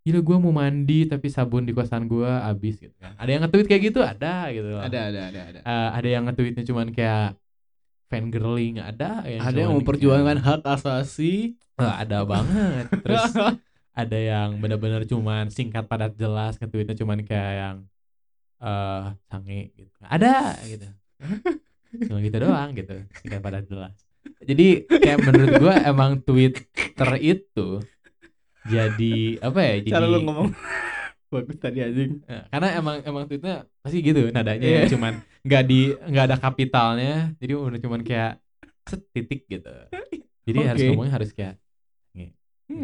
gila gua mau mandi tapi sabun di kosan gua habis gitu kan. Ada yang nge-tweet kayak gitu? Ada gitu loh. ada ada ada ada. Eh, ada yang nge-tweetnya cuman kayak fangirling ada yang ada yang memperjuangkan hak asasi. Eh, ada banget. Terus ada yang benar-benar cuman singkat padat jelas nge-tweetnya cuman kayak yang eh sange gitu. Ada gitu. Cuma gitu doang gitu singkat padat jelas. Jadi kayak menurut gua emang Twitter itu jadi apa ya jadi cara lu ngomong bagus tadi anjing. Eh, karena emang emang tweetnya pasti gitu nadanya Iya. ya, cuman nggak di nggak ada kapitalnya jadi udah cuman kayak setitik gitu. Jadi harus Oke. ngomongnya harus kayak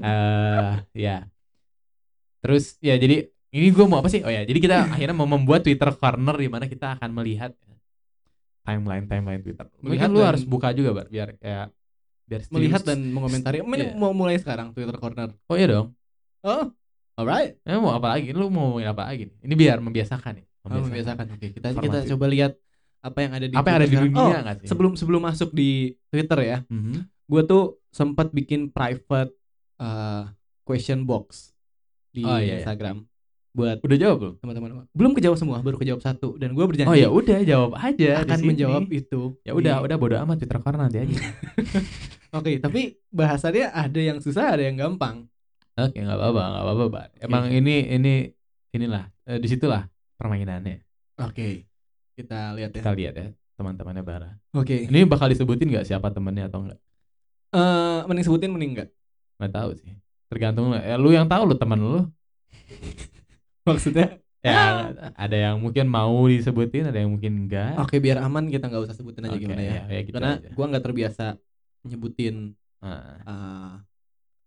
eh ya. Terus ya jadi ini gue mau apa sih? Oh ya jadi kita akhirnya mau membuat Twitter corner di mana kita akan melihat timeline timeline Twitter. Melihat Melihat lu harus buka juga bar biar kayak biar melihat dan mengomentari. Iya. mau mulai sekarang Twitter corner? Oh iya dong. Oh alright. Eh, mau apa lagi? Lu mau ngomongin apa lagi? Ini biar membiasakan nih. Oh, membiasakan. Oke kita kita Informatif. coba lihat apa yang ada di apa yang ada di dunia oh sih? sebelum sebelum masuk di Twitter ya Mhm. gue tuh sempat bikin private uh, question box di Oh, iya, iya. Instagram buat udah jawab belum? teman-teman belum kejawab semua baru kejawab satu. Dan gue berjanji oh ya udah jawab aja akan menjawab itu. Ya udah di- udah bodo amat Twitter corner nanti aja. Oke tapi bahasannya ada yang susah ada yang gampang Oke, nggak apa-apa, nggak apa-apa, Bar. Emang Oke. ini ini inilah eh, di situlah permainannya. oke kita lihat ya Kita lihat ya teman-temannya Bara. oke Ini bakal disebutin nggak siapa temennya atau enggak? Eh, mending sebutin mending enggak Nggak tahu sih. Tergantung lah. Ya, lu yang tahu lu teman lu. maksudnya Ya ada yang mungkin mau disebutin, ada yang mungkin enggak. oke biar aman kita nggak usah sebutin aja Oke, gimana ya, ya, ya gitu karena aja. gua nggak terbiasa nyebutin eh,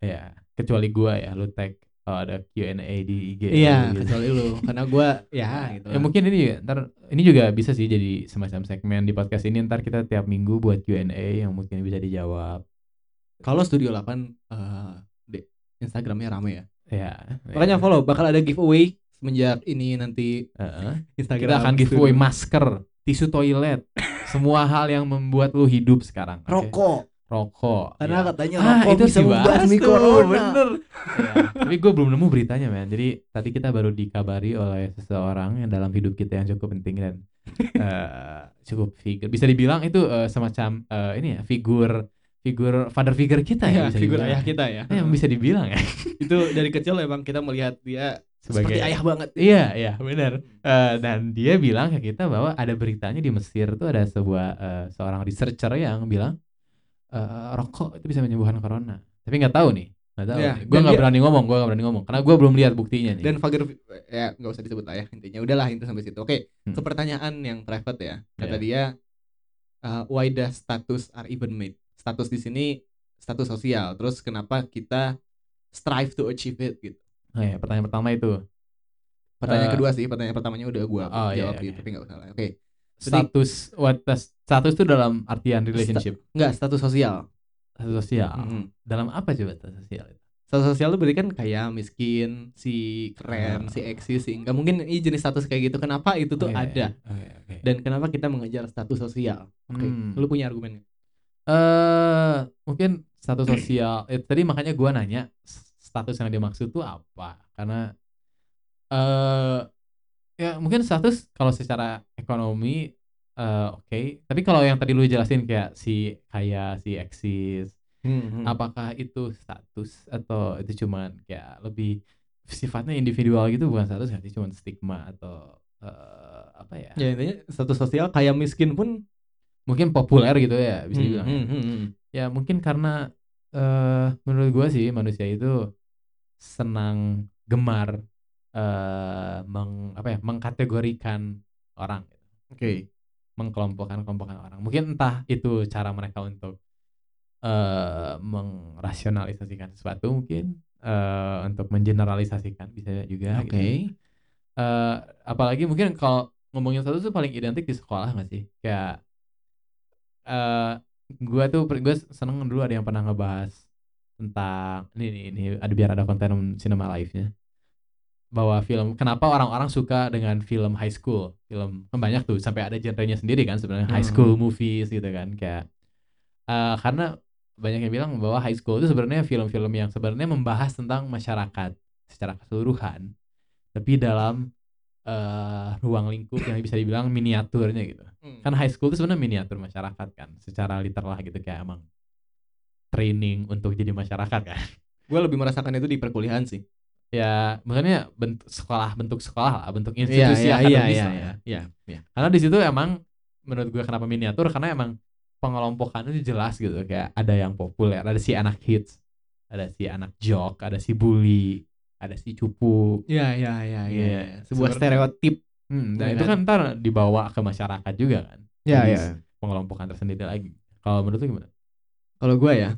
ya, kecuali gua ya, lu tag oh, ada Q&A di IG. iya gitu. kecuali lu karena gua ya gitu Ya mungkin ini ntar ini juga bisa sih jadi semacam segmen di podcast ini ntar kita tiap minggu buat Q&A yang mungkin bisa dijawab. kalau Studio 8 eh di Instagramnya rame ya Ya. makanya follow bakal ada giveaway semenjak ini nanti Heeh. Instagram Kita akan giveaway Studio. masker, tisu toilet, semua hal yang membuat lu hidup sekarang. Rokok Rokok. karena ya. katanya Ah, rokok itu bisa membasmi tuh, corona bener. Ya, Tapi gue belum nemu beritanya, men. Jadi tadi kita baru dikabari oleh seseorang yang dalam hidup kita yang cukup penting dan eh, cukup figur. Bisa dibilang itu eh, semacam eh, ini ya figur figur father figure kita ya. ya bisa figur dibilang. ayah kita ya Ya, bisa dibilang ya. itu dari kecil emang kita melihat dia Sebagai seperti ayah banget Iya, iya, benar. Eh, dan dia bilang ke kita bahwa ada beritanya di Mesir tuh ada sebuah eh, seorang researcher yang bilang eh, rokok itu bisa menyembuhkan corona. Tapi nggak tahu nih, nggak tahu. Ya, gue nggak berani ngomong, gue nggak berani ngomong karena gue belum lihat buktinya nih. dan Fager ya nggak usah disebut ayah intinya udahlah itu sampai situ oke Hmm. ke pertanyaan yang private ya kata Ya. dia uh, why does status are even made status di sini status sosial terus kenapa kita strive to achieve it gitu Oh, ya, pertanyaan pertama itu pertanyaan Eh, kedua sih pertanyaan pertamanya udah gua oh, iya, jawab iya, di iya. tapi nggak usah lah oke Jadi- status what does- status itu dalam artian relationship, nggak status sosial status sosial. Mhm. Dalam apa coba status sosial itu? status sosial itu berarti kan kayak miskin si keren Ah. si eksis si nggak mungkin ini jenis status kayak gitu kenapa itu tuh Oke, ada Oke, oke. dan kenapa kita mengejar status sosial oke Hmm. lu punya argumen eh mungkin status sosial eh, tadi makanya gua nanya status yang dimaksud tuh apa karena eh ya mungkin status kalau secara ekonomi eh oke tapi kalau yang tadi lu jelasin kayak si kaya si eksis Hmm, hmm. apakah itu status atau itu cuman kayak lebih sifatnya individual gitu bukan status nggak sih cuman stigma atau eh, apa ya Ya intinya status sosial kayak miskin pun mungkin populer gitu ya bisa Hmm, dibilang ya. hmm, hmm, hmm. Ya mungkin karena eh menurut gua sih manusia itu senang gemar eh meng apa ya mengkategorikan orang, gitu. Oke. Mengkelompokkan kelompokkan orang. Mungkin entah itu cara mereka untuk eh merasionalisasikan sesuatu mungkin eh untuk mengeneralisasikan bisa juga. gitu. Oke. Eh, apalagi mungkin kalau ngomongin status tuh paling identik di sekolah gak sih? Kayak eh gua tuh gue seneng dulu ada yang pernah ngebahas tentang ini ini, ini ada biar ada konten cinema live-nya bahwa film. Kenapa orang-orang suka dengan film high school? Film kan banyak tuh sampai ada genrenya sendiri kan sebenarnya. High school movies gitu kan kayak eh, karena banyak yang bilang bahwa high school itu sebenarnya film-film yang sebenarnya membahas tentang masyarakat secara keseluruhan tapi dalam eh, ruang lingkup yang bisa dibilang miniaturnya gitu. Hmm. kan high school itu sebenarnya miniatur masyarakat kan secara literal gitu kayak emang training untuk jadi masyarakat kan. Gue lebih merasakan itu di perkuliahan sih ya maksudnya bentuk sekolah bentuk sekolah lah bentuk Iya institusi iya iya akademis iya lah ya. iya iya iya. karena di situ emang menurut gue kenapa miniatur karena emang pengelompokannya itu jelas gitu kayak ada yang populer ada si anak hits ada si anak jock ada si bully ada si cupu Iya iya iya iya. Iya. Sebuah stereotip. hmm, dan Iya itu kan? kan ntar dibawa ke masyarakat juga kan Iya Jadi iya. pengelompokan tersendiri lagi kalau menurut lu gimana Kalau gue ya,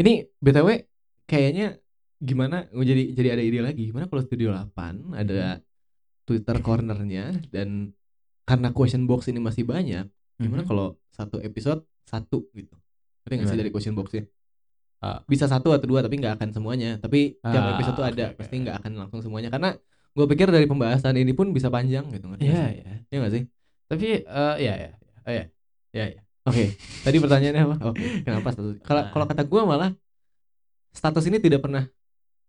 ini btw kayaknya gimana? Gue jadi jadi ada ide lagi. Gimana kalau Studio 8 ada Twitter cornernya dan karena question box ini masih banyak, gimana Mhm. kalau satu episode satu gitu? Ngerti nggak sih dari question boxnya? Ah. Bisa satu atau dua tapi nggak akan semuanya. Tapi tiap Ah, episode tuh ada, oke. pasti nggak akan langsung semuanya. Karena gue pikir dari pembahasan ini pun bisa panjang gitu. ngerti nggak Iya, sih? iya. Iya nggak sih? Tapi eh ya ya. Oh, ya. Ya ya. Oke, tadi pertanyaannya apa? Oke, kenapa status? Kalau kalau kata gue malah status ini tidak pernah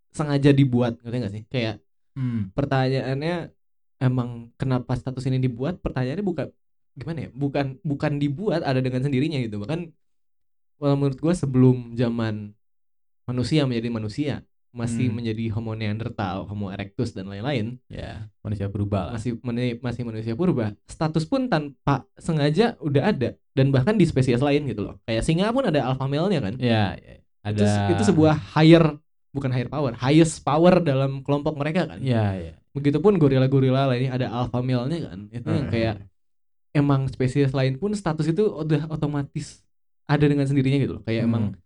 sengaja dibuat, ngerti nggak sih? Kayak Hmm. pertanyaannya emang kenapa status ini dibuat? Pertanyaannya bukan gimana ya? Bukan bukan dibuat ada dengan sendirinya gitu. Bahkan well, menurut gue sebelum zaman manusia menjadi manusia masih Hmm. menjadi Homo Neanderthal, Homo erectus dan lain-lain Ya, manusia lah. masih masih manusia purba status pun tanpa sengaja udah ada dan bahkan di spesies lain gitu loh kayak singa pun ada alpha male-nya kan Ya, ya. ada itu, itu sebuah higher bukan higher power highest power dalam kelompok mereka kan Ya, ya. begitupun gorila-gorila lainnya ada alpha male-nya kan itu yang Hmm. kayak emang spesies lain pun status itu udah otomatis ada dengan sendirinya gitu loh kayak emang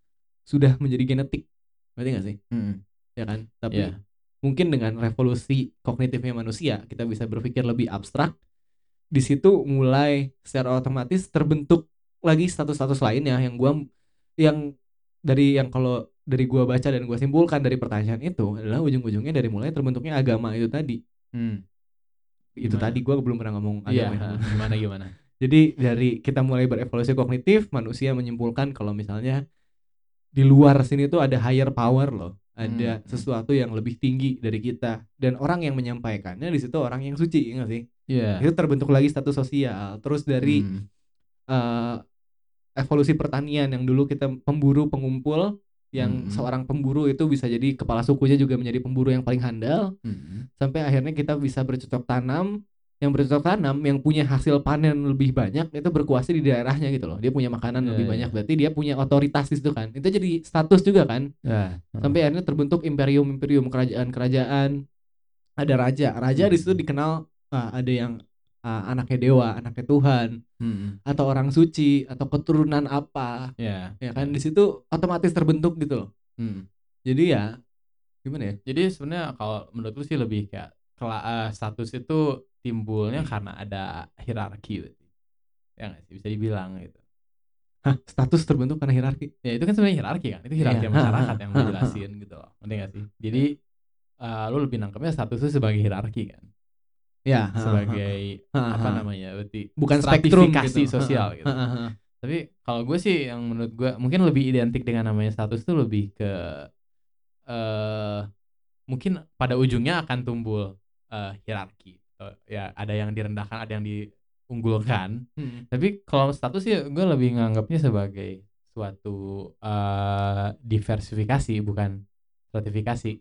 sudah menjadi genetik ngerti gak sih Hmm. ya kan tapi Ya. mungkin dengan revolusi kognitifnya manusia kita bisa berpikir lebih abstrak di situ mulai secara otomatis terbentuk lagi status-status lainnya yang gua yang dari yang kalau dari gua baca dan gua simpulkan dari pertanyaan itu adalah ujung-ujungnya dari mulai terbentuknya agama itu tadi Hmm. itu Gimana? tadi gua belum pernah ngomong Iya, agama ya. gimana gimana? Jadi dari kita mulai berevolusi kognitif, manusia menyimpulkan kalau misalnya di luar sini tuh ada higher power loh, ada Hmm. sesuatu yang lebih tinggi dari kita dan orang yang menyampaikannya di situ orang yang suci, ya nggak sih? Iya. Itu terbentuk lagi status sosial. Terus dari Hmm. eh, evolusi pertanian yang dulu kita pemburu pengumpul yang Hmm. seorang pemburu itu bisa jadi kepala sukunya juga menjadi pemburu yang paling handal Hmm. sampai akhirnya kita bisa bercocok tanam yang bercocok tanam yang punya hasil panen lebih banyak itu berkuasa di daerahnya gitu loh dia punya makanan Iya, lebih iya. banyak berarti dia punya otoritas di situ kan itu jadi status juga kan Ya. sampai akhirnya terbentuk imperium imperium kerajaan kerajaan ada raja raja di situ dikenal ah, ada yang ah, anaknya dewa anaknya Tuhan Hmm. atau orang suci atau keturunan apa Ya. ya kan di situ otomatis terbentuk gitu loh Hmm. jadi ya gimana ya Jadi sebenarnya kalau menurut lu sih lebih kayak kela eh, status itu timbulnya karena ada hierarki berarti. Ya nggak sih bisa dibilang gitu. Hah, status terbentuk karena hierarki Ya itu kan sebenarnya hierarki kan. Itu hierarki Iya. masyarakat yang jelasin gitu loh. Ngerti nggak sih? Jadi eh, lu lebih nangkepnya status itu sebagai hierarki kan. Ya Sebagai apa namanya? Berarti bukan spektrum gitu. sosial gitu. Tapi kalau gue sih yang menurut gue mungkin lebih identik dengan namanya status itu lebih ke eh mungkin pada ujungnya akan tumbuh eh, hierarki. Eh, ya ada yang direndahkan, ada yang diunggulkan. Hmm. Tapi kalau status sih gue lebih nganggapnya sebagai suatu eh, diversifikasi bukan stratifikasi.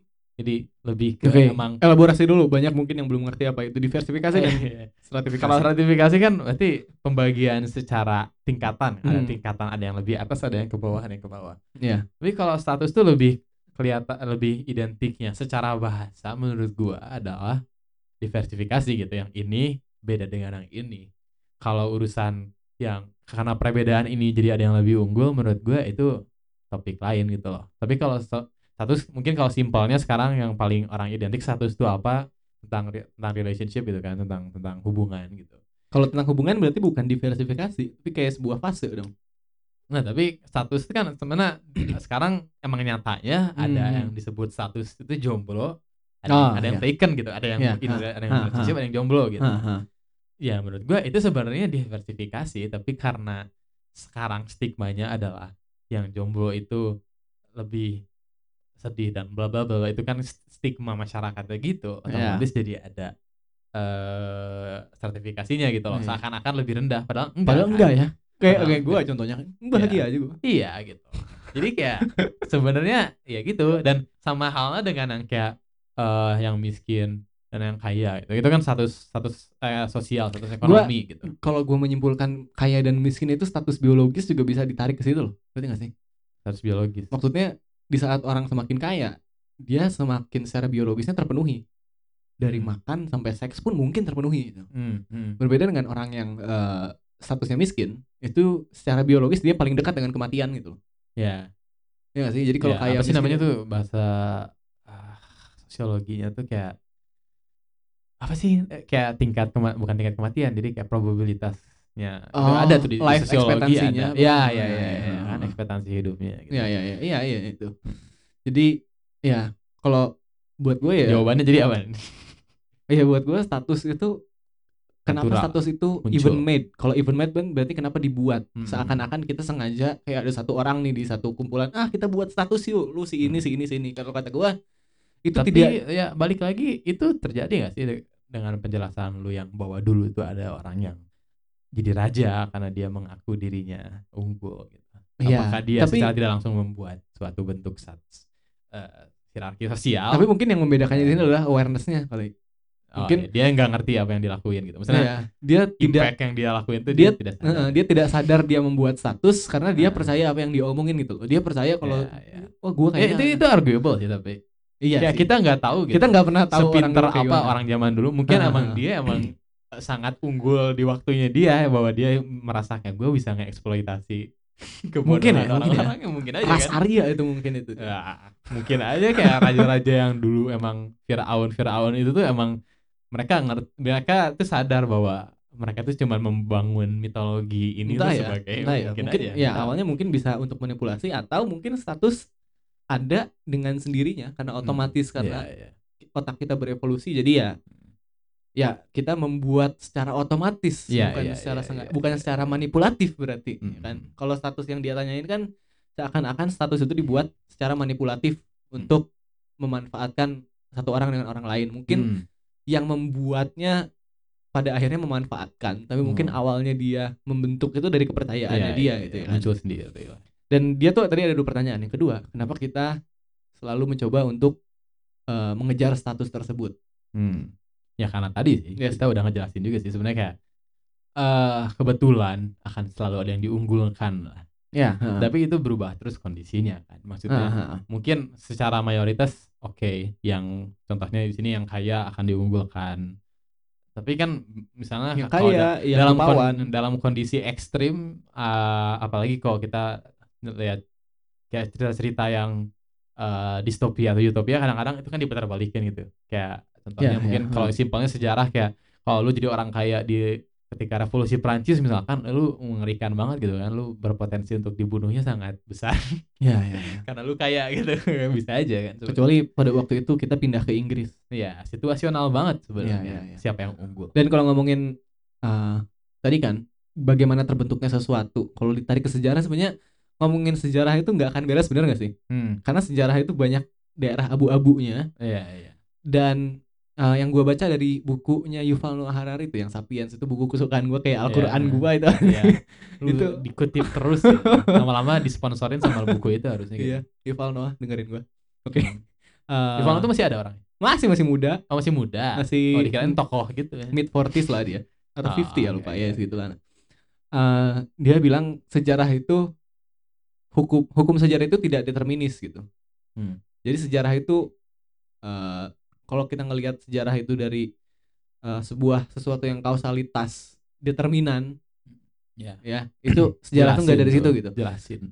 Jadi lebih ke Oke, emang elaborasi dulu. Banyak mungkin yang belum ngerti apa itu diversifikasi dan Iya. stratifikasi. Kalau stratifikasi kan berarti pembagian secara tingkatan. Ada Hmm. tingkatan, ada yang lebih atas, ada yang ke bawah, ada yang ke bawah. Iya. Tapi kalau status tuh lebih kelihatan lebih identiknya secara bahasa menurut gua adalah diversifikasi gitu. Yang ini beda dengan yang ini. Kalau urusan yang karena perbedaan ini jadi ada yang lebih unggul menurut gua itu topik lain gitu loh. Tapi kalau status mungkin kalau simpelnya sekarang yang paling orang identik status itu apa? tentang tentang relationship gitu kan tentang tentang hubungan gitu Kalau tentang hubungan berarti bukan diversifikasi, tapi kayak sebuah fase dong. nah tapi status itu kan sebenarnya sekarang emang nyatanya ada Hmm. yang disebut status itu jomblo ada, Oh, ada yang iya. taken gitu ada yang Iya, in- ha, ada yang ha, relationship ha. ada yang jomblo gitu Haha. ya menurut gue itu sebenarnya diversifikasi tapi karena sekarang stigmanya adalah yang jomblo itu lebih sedih dan bla bla bla itu kan stigma masyarakatnya gitu Iya. otomatis jadi ada eh sertifikasinya gitu loh Iya. seakan-akan lebih rendah padahal enggak Padahal kan. enggak ya. Kayak Padahal kayak gue contohnya kan bahagia aja gue. iya gitu jadi kayak sebenarnya ya gitu dan sama halnya dengan yang kayak eh yang miskin dan yang kaya gitu itu kan status status eh, sosial status ekonomi gitu Kalau gue menyimpulkan kaya dan miskin itu status biologis juga bisa ditarik ke situ loh. Berarti gak sih? status biologis Maksudnya di saat orang semakin kaya, dia semakin secara biologisnya terpenuhi. Dari Hmm. makan sampai seks pun mungkin terpenuhi. gitu. Hmm, hmm. Berbeda dengan orang yang eh, statusnya miskin, itu secara biologis dia paling dekat dengan kematian gitu. ya Ya gak sih? Jadi kalau Ya, kaya apa sih namanya tuh bahasa ah, sosiologinya tuh kayak apa sih Eh, kayak tingkat kema- bukan tingkat kematian jadi kayak probabilitasnya Itu Oh, ada tuh di, di life sosiologi expectancy-nya. ada ya ya Ya, ya, ya, ya, ya. kan ekspektasi hidupnya gitu. Iya iya iya iya iya itu. Jadi ya kalau buat gue ya jawabannya jadi apa Iya buat gue status itu kenapa Natural. status itu Muncul. even made? Kalau even made kan berarti kenapa dibuat? Hmm. Seakan-akan kita sengaja kayak ada satu orang nih di satu kumpulan, ah kita buat status yuk, lu si ini si ini si ini. Kalau kata gue itu tapi tidak ya balik lagi itu terjadi gak sih de- dengan penjelasan lu yang bahwa dulu itu ada orang yang jadi raja karena dia mengaku dirinya unggul gitu Iya, apakah dia tapi- secara tidak langsung membuat suatu bentuk status eh, hierarki sosial tapi mungkin yang membedakannya di sini adalah awarenessnya kali. Oh, mungkin- iya, dia nggak ngerti apa yang dilakuin gitu maksudnya Iya, dia tidak impact yang dia lakuin itu dia- dia, tidak sadar. Heeh, dia tidak sadar dia membuat status karena dia Nah. percaya apa yang diomongin gitu loh. Dia percaya kalau Ya, ya. wah gua Eh, kayaknya itu itu arguable sih tapi iya ya sih. kita nggak tahu gitu kita nggak pernah tahu orang sepinter kayak apa orang zaman dulu mungkin Ah, emang dia emang sangat unggul di waktunya dia bahwa dia merasa kayak gue bisa ngeksploitasi Mungkin ya, kebodohan mungkin ya. ya, mungkin aja Ras kan Arya itu mungkin itu. Ya, mungkin aja kayak raja-raja yang dulu emang Firaun Firaun itu tuh emang mereka ngerti mereka tuh sadar bahwa mereka tuh cuma membangun mitologi ini entah tuh ya, sebagai entah ya. mungkin, mungkin aja ya awalnya mungkin bisa untuk manipulasi atau mungkin status ada dengan sendirinya karena Hmm, otomatis tahu. karena Iya, iya. otak kita berevolusi jadi ya ya kita membuat secara otomatis Iya, bukan iya, secara iya, sengaja iya, bukan iya. secara manipulatif berarti ya Hmm. kan kalau status yang dia tanyain kan seakan-akan status itu dibuat secara manipulatif untuk memanfaatkan satu orang dengan orang lain mungkin Hmm. yang membuatnya pada akhirnya memanfaatkan tapi mungkin Hmm. awalnya dia membentuk itu dari kepercayaannya Iya, dia iya, gitu iya, ya kan. muncul sendiri iya. dan dia tuh tadi ada dua pertanyaan yang kedua kenapa kita selalu mencoba untuk eh, mengejar status tersebut Hmm. Ya karena tadi sih Yes. kita udah ngejelasin juga sih sebenarnya kayak eh kebetulan akan selalu ada yang diunggulkan lah. ya Tapi itu berubah terus kondisinya kan. Maksudnya mungkin secara mayoritas oke yang contohnya di sini yang kaya akan diunggulkan. Tapi kan misalnya yang kalau kaya da- yang dalam kon- dalam kondisi ekstrim eh, apalagi kalau kita lihat kayak cerita-cerita yang eh, distopia atau utopia kadang-kadang itu kan diputar balikin gitu. Kayak contohnya Ya, mungkin ya, kalau simpelnya sejarah kayak kalau lu jadi orang kaya di ketika revolusi Prancis misalkan lu mengerikan banget gitu kan lu berpotensi untuk dibunuhnya sangat besar ya, ya, ya. karena lu kaya gitu bisa aja kan sebenarnya. kecuali pada waktu itu kita pindah ke Inggris ya situasional banget sebenarnya Ya, ya, ya. siapa yang unggul dan kalau ngomongin eh, tadi kan bagaimana terbentuknya sesuatu kalau ditarik ke sejarah sebenarnya ngomongin sejarah itu nggak akan beres bener nggak sih hmm. karena sejarah itu banyak daerah abu-abunya iya iya dan eh, yang gua baca dari bukunya Yuval Noah Harari itu yang Sapiens itu buku kesukaan gua kayak Al-Qur'an Iya. gua itu Iya. Lu Itu. dikutip terus ya. lama-lama disponsorin sama buku itu harusnya gitu. iya Yuval Noah dengerin gua oke Hmm. Eh, Ivan itu masih ada orang masih masih muda oh, masih muda masih oh dikirain tokoh gitu ya mid 40s lah dia atau Oh, 50 ya lupa iya. ya segitu lah Eh, dia bilang sejarah itu hukum hukum sejarah itu tidak determinis gitu Hmm. jadi sejarah itu eh, kalau kita ngelihat sejarah itu dari eh, sebuah sesuatu yang kausalitas determinan ya ya itu sejarah tuh nggak dari situ gitu jelasin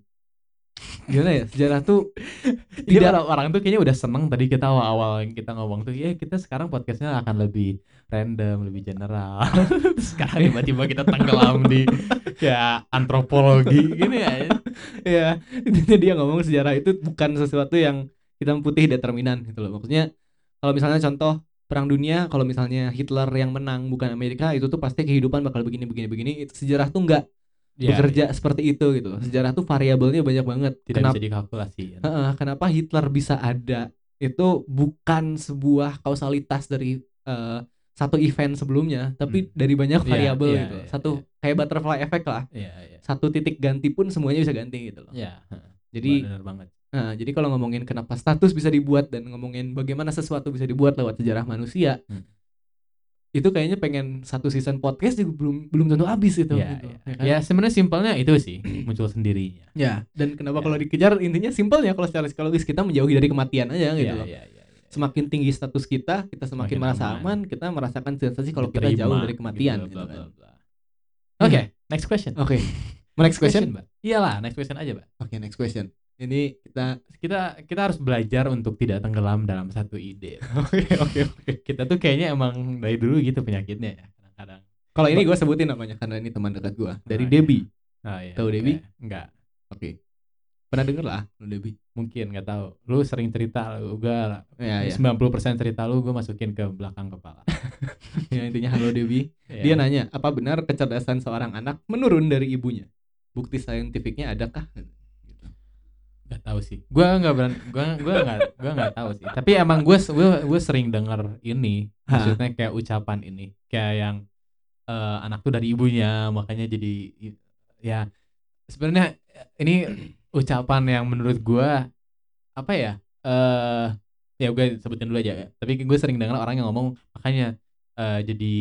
gimana ya sejarah tuh Tidak orang, orang tuh kayaknya udah seneng tadi kita awal-awal yang kita ngomong tuh ya kita sekarang podcastnya akan lebih random, lebih general. Sekarang tiba-tiba kita tenggelam di ya antropologi gini ya. ya intinya dia ngomong sejarah itu bukan sesuatu yang hitam putih determinan gitu loh maksudnya kalau misalnya contoh perang dunia kalau misalnya Hitler yang menang bukan Amerika itu tuh pasti kehidupan bakal begini begini begini sejarah tuh nggak Ya, bekerja seperti itu gitu sejarah tuh variabelnya banyak banget tidak kenapa bisa dikalkulasi. ya. Heeh, kenapa Hitler bisa ada itu bukan sebuah kausalitas dari eh, satu event sebelumnya tapi Hmm. dari banyak Iya, variabel iya, gitu iya, satu kayak butterfly effect lah Iya, iya. satu titik ganti pun semuanya bisa ganti gitu loh Ya, jadi benar banget. Nah, jadi kalau ngomongin kenapa status bisa dibuat dan ngomongin bagaimana sesuatu bisa dibuat lewat sejarah manusia, Hmm. itu kayaknya pengen satu season podcast juga belum belum tentu habis itu. Ya, gitu, ya. ya kan? Ya, sebenarnya simpelnya itu sih muncul sendirinya. Ya, Dan kenapa Ya. kalau dikejar intinya simpelnya kalau secara psikologis kita menjauhi dari kematian aja gitu Ya, loh. ya, ya, ya. Semakin tinggi status kita, kita semakin Semakin merasa aman. aman, kita merasakan sensasi kalau kita jauh dari kematian. gitu, gitu kan. bla, bla. Oke, next question. Oke. Next question. Mbak. Iyalah, next question aja, Mbak. Oke, next question. Ini kita Kita kita harus belajar untuk tidak tenggelam dalam satu ide. Oke, oke, oke. kita tuh kayaknya emang dari dulu gitu penyakitnya ya, kadang-kadang. Kalau ini gue sebutin namanya karena ini teman dekat gue dari Ah, iya. Debbie. Oh, iya, Tahu oke. Debbie? Enggak. Oke. Pernah denger lah lu Debbie? Mungkin nggak tahu. Lu sering cerita lu gua Ya, ya. 90% cerita lu gue masukin ke belakang kepala. ya intinya halo Debbie. Dia Iya. nanya, apa benar kecerdasan seorang anak menurun dari ibunya? Bukti saintifiknya adakah? Gak tahu sih. Gua nggak beran, gua gua nggak gua nggak tahu sih. Tapi emang gue gue gue sering denger ini, maksudnya kayak ucapan ini, kayak yang eh, anak tuh dari ibunya, makanya jadi ya sebenarnya ini ucapan yang menurut gua apa ya? Eh ya gue sebutin dulu aja ya. Tapi gue sering dengar orang yang ngomong makanya eh, jadi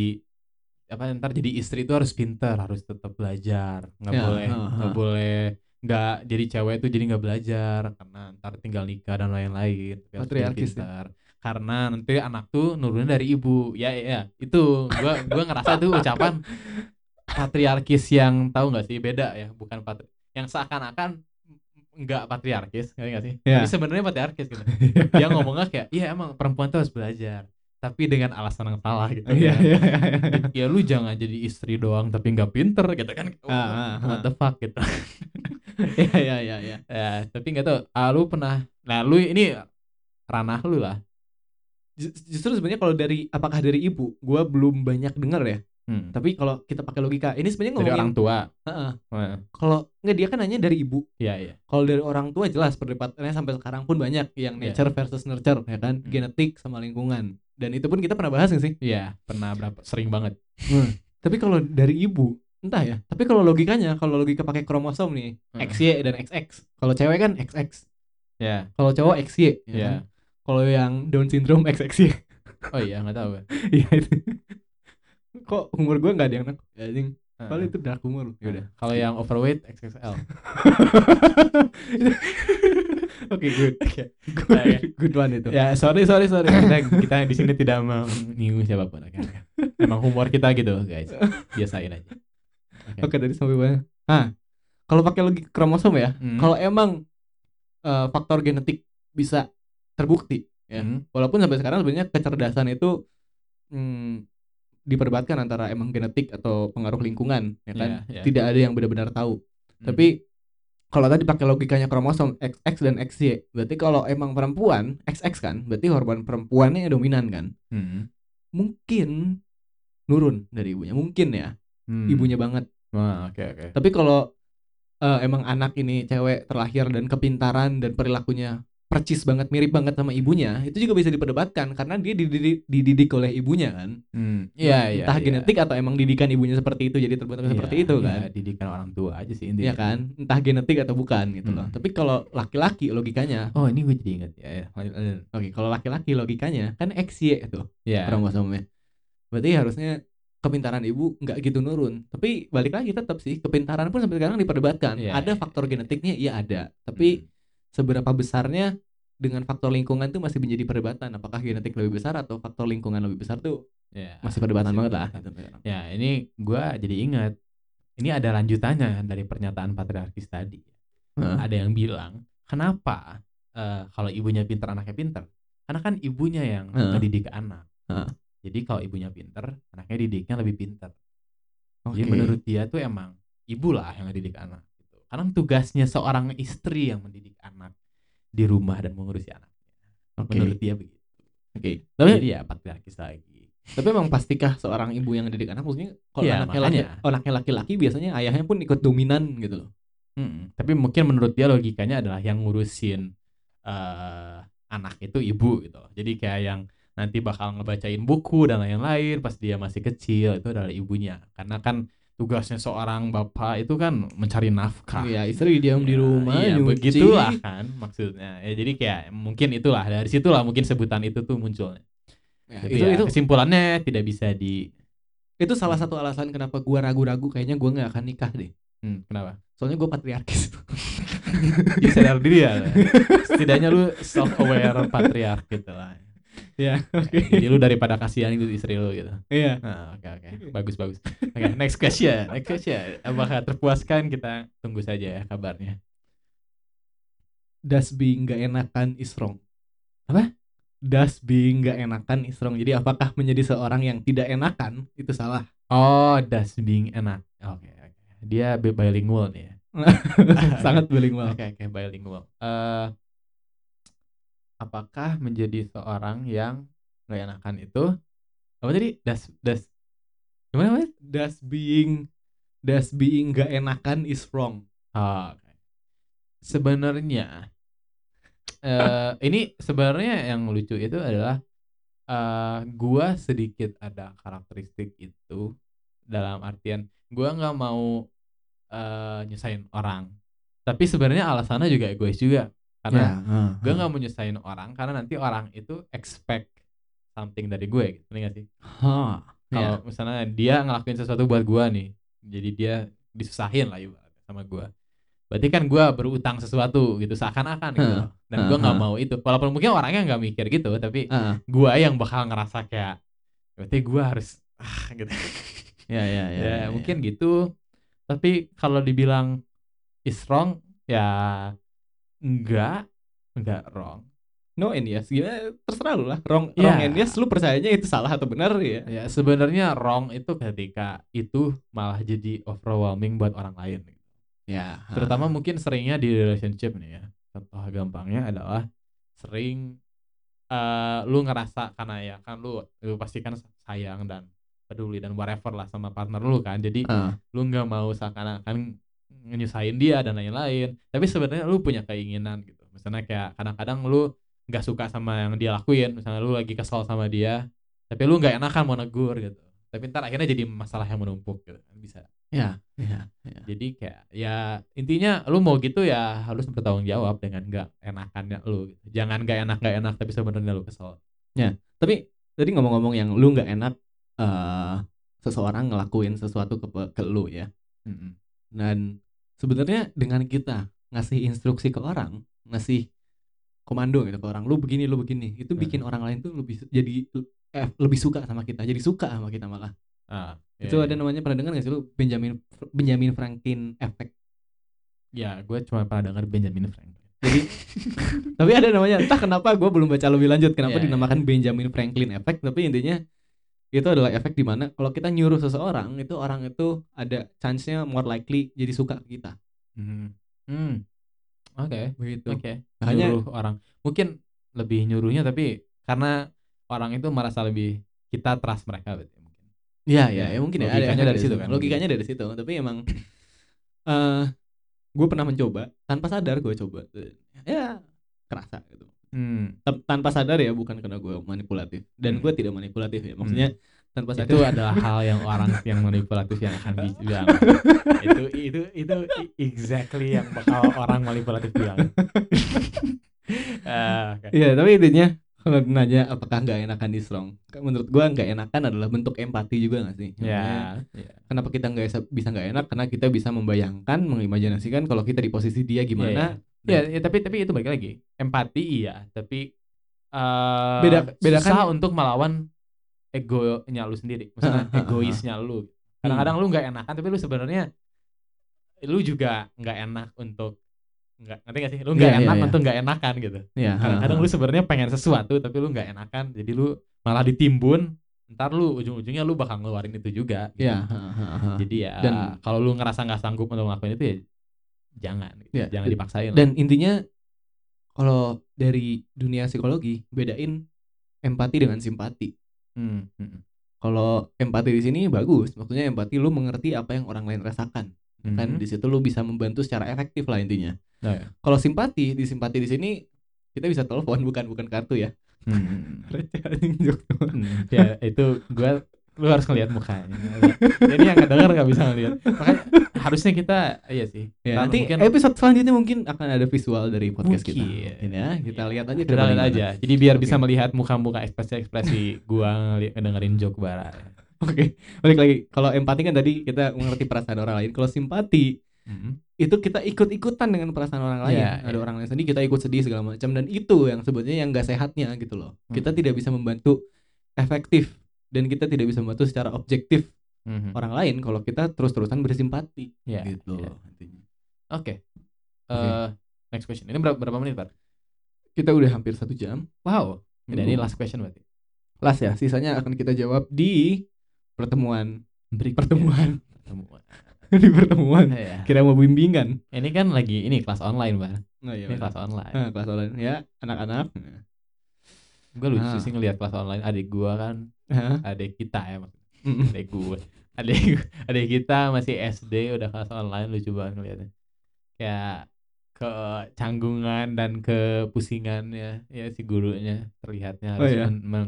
apa ntar jadi istri itu harus pintar, harus tetap belajar, nggak Ya, boleh nggak ha. boleh nggak jadi cewek itu jadi nggak belajar karena ntar tinggal nikah dan lain-lain Patriarkis ya? karena nanti anak tuh nurunnya dari ibu ya ya ya. itu gua gua ngerasa itu ucapan patriarkis yang tahu nggak sih beda ya bukan patri yang seakan-akan nggak patriarkis ngerti nggak sih Ya. tapi sebenarnya patriarkis gitu dia ngomongnya kayak iya emang perempuan tuh harus belajar tapi dengan alasan yang salah gitu Iya, ya. iya, iya, iya. ya lu jangan jadi istri doang tapi nggak pinter gitu kan Ah, ah, what ah. the fuck gitu Iya, iya, iya, iya. ya tapi nggak tahu ah, lu pernah nah lu ini ranah lu lah Ju- Justru sebenarnya kalau dari apakah dari ibu, gua belum banyak denger ya. Hmm. Tapi kalau kita pakai logika, ini sebenarnya dari ngomongin orang tua Heeh. Heeh. Kalau nggak dia kan nanya dari ibu. iya iya Kalau dari orang tua jelas perdebatannya sampai sekarang pun banyak yang Iya. nature versus nurture ya kan, Hmm. genetik sama lingkungan. Dan itu pun kita pernah bahas nggak sih? iya pernah berapa sering banget Tapi kalau dari ibu, entah ya. Tapi kalau logikanya, kalau logika pakai kromosom nih, Heeh. XY dan XX. Kalau cewek kan XX. ya Kalau cowok XY. ya kan? Kalau yang Down syndrome XXY. oh iya nggak tahu gue Iya itu. Kok umur gua nggak ada yang nak? Ya. Heeh. Paling itu dark umur. Ya udah kalau yang overweight XXL Oke, good. Oke. Good, Nah, ya. good one itu. ya sorry sorry sorry kita, kita di sini tidak menyinggung siapa pun oke. emang humor kita gitu guys biasain aja Oke. Oke, dari sampai mana? Nah, kalau pakai logika kromosom ya, Hmm. kalau emang eh, faktor genetik bisa terbukti, ya. Hmm. Walaupun sampai sekarang sebenarnya kecerdasan itu hmm, diperdebatkan antara emang genetik atau pengaruh lingkungan, ya kan? Iya, iya. Tidak ada yang benar-benar tahu. Hmm. Tapi kalau tadi pakai logikanya kromosom XX dan XY, berarti kalau emang perempuan XX kan, berarti hormon perempuannya dominan kan? Hmm. Mungkin nurun dari ibunya, mungkin ya, Hmm. ibunya banget. Wah, oke oke Tapi kalau eh, emang anak ini cewek terlahir dan kepintaran dan perilakunya percis banget mirip banget sama ibunya, itu juga bisa diperdebatkan karena dia dididik, dididik oleh ibunya kan. Hmm. iya iya Entah iya. genetik atau emang didikan ibunya seperti itu jadi terbentuk Iya, seperti itu iya, kan. didikan orang tua aja sih intinya kan? Entah genetik atau bukan gitu loh. Hmm. Tapi kalau laki-laki logikanya, oh ini gue jadi inget ya, ya. oke, kalau laki-laki logikanya kan XY itu ya kromosomnya. Berarti harusnya kepintaran ibu nggak gitu nurun. Tapi balik lagi tetap sih kepintaran pun sampai sekarang diperdebatkan. Iya, ada faktor genetiknya, iya ada. Tapi seberapa besarnya dengan faktor lingkungan tuh masih menjadi perdebatan. Apakah genetik lebih besar atau faktor lingkungan lebih besar tuh ya masih perdebatan masih banget lah. perdebatan. ya ini gue jadi ingat ini ada lanjutannya dari pernyataan patriarkis tadi Heeh. ada yang bilang kenapa eh, kalau ibunya pinter anaknya pinter? Karena kan ibunya yang Heeh. ngedidik anak. Heeh. Jadi kalau ibunya pinter, anaknya didiknya lebih pinter. Oke. Jadi menurut dia tuh emang ibu lah yang ngedidik anak. Karena tugasnya seorang istri yang mendidik anak di rumah dan mengurusi anaknya. Oke. Menurut dia begitu. Oke. Tapi Jadi ya patriarkis lagi. tapi emang pastikah seorang ibu yang didik anak maksudnya kalau Iya, anaknya laki, makanya. anaknya laki-laki biasanya ayahnya pun ikut dominan gitu loh. Mm-mm. Tapi mungkin menurut dia logikanya adalah yang ngurusin eh anak itu ibu gitu. loh. Jadi kayak yang nanti bakal ngebacain buku dan lain-lain pas dia masih kecil itu adalah ibunya. Karena kan tugasnya seorang bapak itu kan mencari nafkah. Iya, istri diam di Ya, rumah iya, nyuci. begitulah kan maksudnya. Ya jadi kayak mungkin itulah dari situlah mungkin sebutan itu tuh munculnya. Ya, itu ya, itu kesimpulannya tidak bisa di itu salah satu alasan kenapa gua ragu-ragu kayaknya gua nggak akan nikah deh. hmm, kenapa? Soalnya gua patriarkis. Dia sadar diri ya. Setidaknya lu self aware patriark gitu lah. Ya, oke. Jadi lu daripada kasihan itu istri lu gitu. Iya. Nah, oke oke. Bagus bagus. Oke, next question. Next question. Apakah terpuaskan kita tunggu saja ya kabarnya. Does being nggak enakan is wrong. Apa? Does being nggak enakan is wrong. Jadi apakah menjadi seorang yang tidak enakan itu salah? Oh, does being enak. Oke oke. Dia bi- bilingual nih ya. Sangat bilingual. Oke oke bilingual. Eh apakah menjadi seorang yang nggak enakan itu apa tadi? Das das gimana Mas? Does being does being nggak enakan is wrong. Oh, oke. Sebenarnya eh ini sebenarnya yang lucu itu adalah eh gua sedikit ada karakteristik itu dalam artian gua nggak mau eh nyusahin orang. Tapi sebenarnya alasannya juga egois juga. Karena ah, gue nggak mau nyusahin orang karena nanti orang itu expect something dari gue gitu nggak sih? Hah. kalau Ya. misalnya dia ngelakuin sesuatu buat gue nih jadi dia disusahin lah ibaratnya sama gue. Berarti kan gue berutang sesuatu gitu seakan-akan gitu loh. dan gue nggak mau itu. Walaupun mungkin orangnya nggak mikir gitu tapi Ah, gue yang bakal ngerasa kayak berarti gue harus ah gitu. Ya, ya, ya, ya, mungkin gitu. Tapi kalau dibilang is wrong ya enggak enggak wrong no and yes gimana terserah lu lah wrong Ya. wrong and yes lu percayanya itu salah atau benar ya Ya sebenarnya wrong itu ketika itu malah jadi overwhelming buat orang lain. ya Terutama mungkin seringnya di relationship nih ya. Contoh gampangnya adalah sering eh lu ngerasa karena ya kan lu, lu pasti kan sayang dan peduli dan whatever lah sama partner lu kan. Jadi Ah, lu nggak mau seakan-akan nyusahin dia dan lain-lain. Tapi sebenarnya lu punya keinginan gitu. Misalnya kayak kadang-kadang lu nggak suka sama yang dia lakuin. Misalnya lu lagi kesal sama dia, tapi lu nggak enakan mau negur gitu. Tapi ntar akhirnya jadi masalah yang menumpuk gitu. Bisa. ya ya ya Jadi kayak ya intinya lu mau gitu ya harus bertanggung jawab dengan nggak enakannya lu. Gitu. Jangan nggak enak nggak enak tapi sebenarnya lu kesel. tapi tadi ngomong-ngomong yang lu nggak enak eh seseorang ngelakuin sesuatu ke ke lu ya Mm-mm. Dan sebenarnya dengan kita ngasih instruksi ke orang ngasih komando gitu ke orang lu begini lu begini itu bikin orang lain tuh lebih jadi eh, lebih suka sama kita jadi suka sama kita malah Ah, itu iya, ada iya. namanya pernah dengar nggak sih lu Benjamin Benjamin Franklin effect Ya, gue cuma pernah dengar Benjamin Franklin. jadi tapi ada namanya entah kenapa gue belum baca lebih lanjut kenapa Iya, iya. dinamakan Benjamin Franklin effect tapi intinya itu adalah efek di mana kalau kita nyuruh seseorang itu orang itu ada chance-nya more likely jadi suka ke kita Hmm. Hmm. Oke. begitu Oke. Hanya- Nyuruh orang. Mungkin lebih nyuruhnya tapi karena orang itu merasa lebih kita trust mereka berarti mungkin. Iya Ya, ya, ya mungkin ya ada logikanya efek dari situ kan, Logikanya dari situ, tapi emang eh gue pernah mencoba tanpa sadar gue coba. Ya kerasa gitu. Hmm. Tan- Tanpa sadar ya, bukan karena gue manipulatif. Dan Hmm. gue tidak manipulatif ya. Maksudnya tanpa sadar. Itu adalah hal yang orang yang manipulatif yang akan bi- bilang. itu itu itu exactly yang bakal orang manipulatif bilang. Ah, oke. Iya, tapi intinya kalau nanya apakah nggak enakan di strong, menurut gue nggak enakan adalah bentuk empati juga nggak sih? Ya. ya. Kenapa kita nggak bisa- nggak enak? Karena kita bisa membayangkan, mengimajinasikan kalau kita di posisi dia gimana. Ya, ya, tapi tapi itu balik lagi. Empati iya, tapi eh Beda- bedakan- susah untuk melawan egonya lu sendiri. Maksudnya egoisnya lu. Kadang-kadang lu nggak enakan tapi lu sebenarnya lu juga nggak enak untuk nggak ngerti gak sih lu nggak Iya, iya, enak iya. untuk nggak enakan gitu Iya. kadang-kadang lu sebenarnya pengen sesuatu tapi lu nggak enakan jadi lu malah ditimbun ntar lu ujung-ujungnya lu bakal ngeluarin itu juga gitu. Iya. ha, ha, ha. jadi ya Dan- kalau lu ngerasa nggak sanggup untuk ngelakuin itu ya jangan gitu. Iya, jangan dan- dipaksain lah. Dan intinya kalau dari dunia psikologi bedain empati dengan simpati. Hmm, hmm, Kalau empati di sini bagus, maksudnya empati lu mengerti apa yang orang lain rasakan. hmm. Kan di situ lu bisa membantu secara efektif lah intinya. Oh, ya. Kalau simpati, di simpati di sini kita bisa telepon bukan bukan kartu ya. Hmm. Doang. Hmm, ya itu gua lu harus ngeliat mukanya jadi yang nggak denger nggak bisa ngeliat makanya harusnya kita iya sih Ya, nanti mungkin episode selanjutnya mungkin akan ada visual dari podcast kita. Mungkin. Mungkin ya, kita lihat aja kita lihat aja jadi biar bisa Oke. melihat muka-muka ekspresi-ekspresi gua ngeli- ngedengerin joke bara Oke, balik lagi. Kalau empati kan tadi kita mengerti perasaan orang lain. Kalau simpati Hmm. itu kita ikut-ikutan dengan perasaan orang lain. Iya, Ada iya. orang lain sedih, kita ikut sedih segala macam dan itu yang sebetulnya yang gak sehatnya gitu loh. Kita Hmm. tidak bisa membantu efektif dan kita tidak bisa membantu secara objektif Mhm. orang lain kalau kita terus-terusan bersimpati Iya, gitu. intinya. Oke. Oke. Eh, next question. Ini berapa, berapa menit, Pak? Kita udah hampir satu jam. Wow. Dan ini Hmm. last question berarti. Last ya, sisanya akan kita jawab di pertemuan Berikutnya. pertemuan Pertemuan. di pertemuan. Iya. Kira mau bimbingan. Ini kan lagi ini kelas online, Pak. Oh, iya, Ini kelas online. Nah, kelas online ya, anak-anak. Gue lucu Ah. sih ngeliat kelas online adik gua kan, Hah? adik kita ya, maksudnya. Adik gue. Adik adik kita masih SD udah kelas online lucu banget ngeliatnya. Kayak kecanggungan dan kepusingannya ya si gurunya terlihatnya Oh, harus iya. men- meng,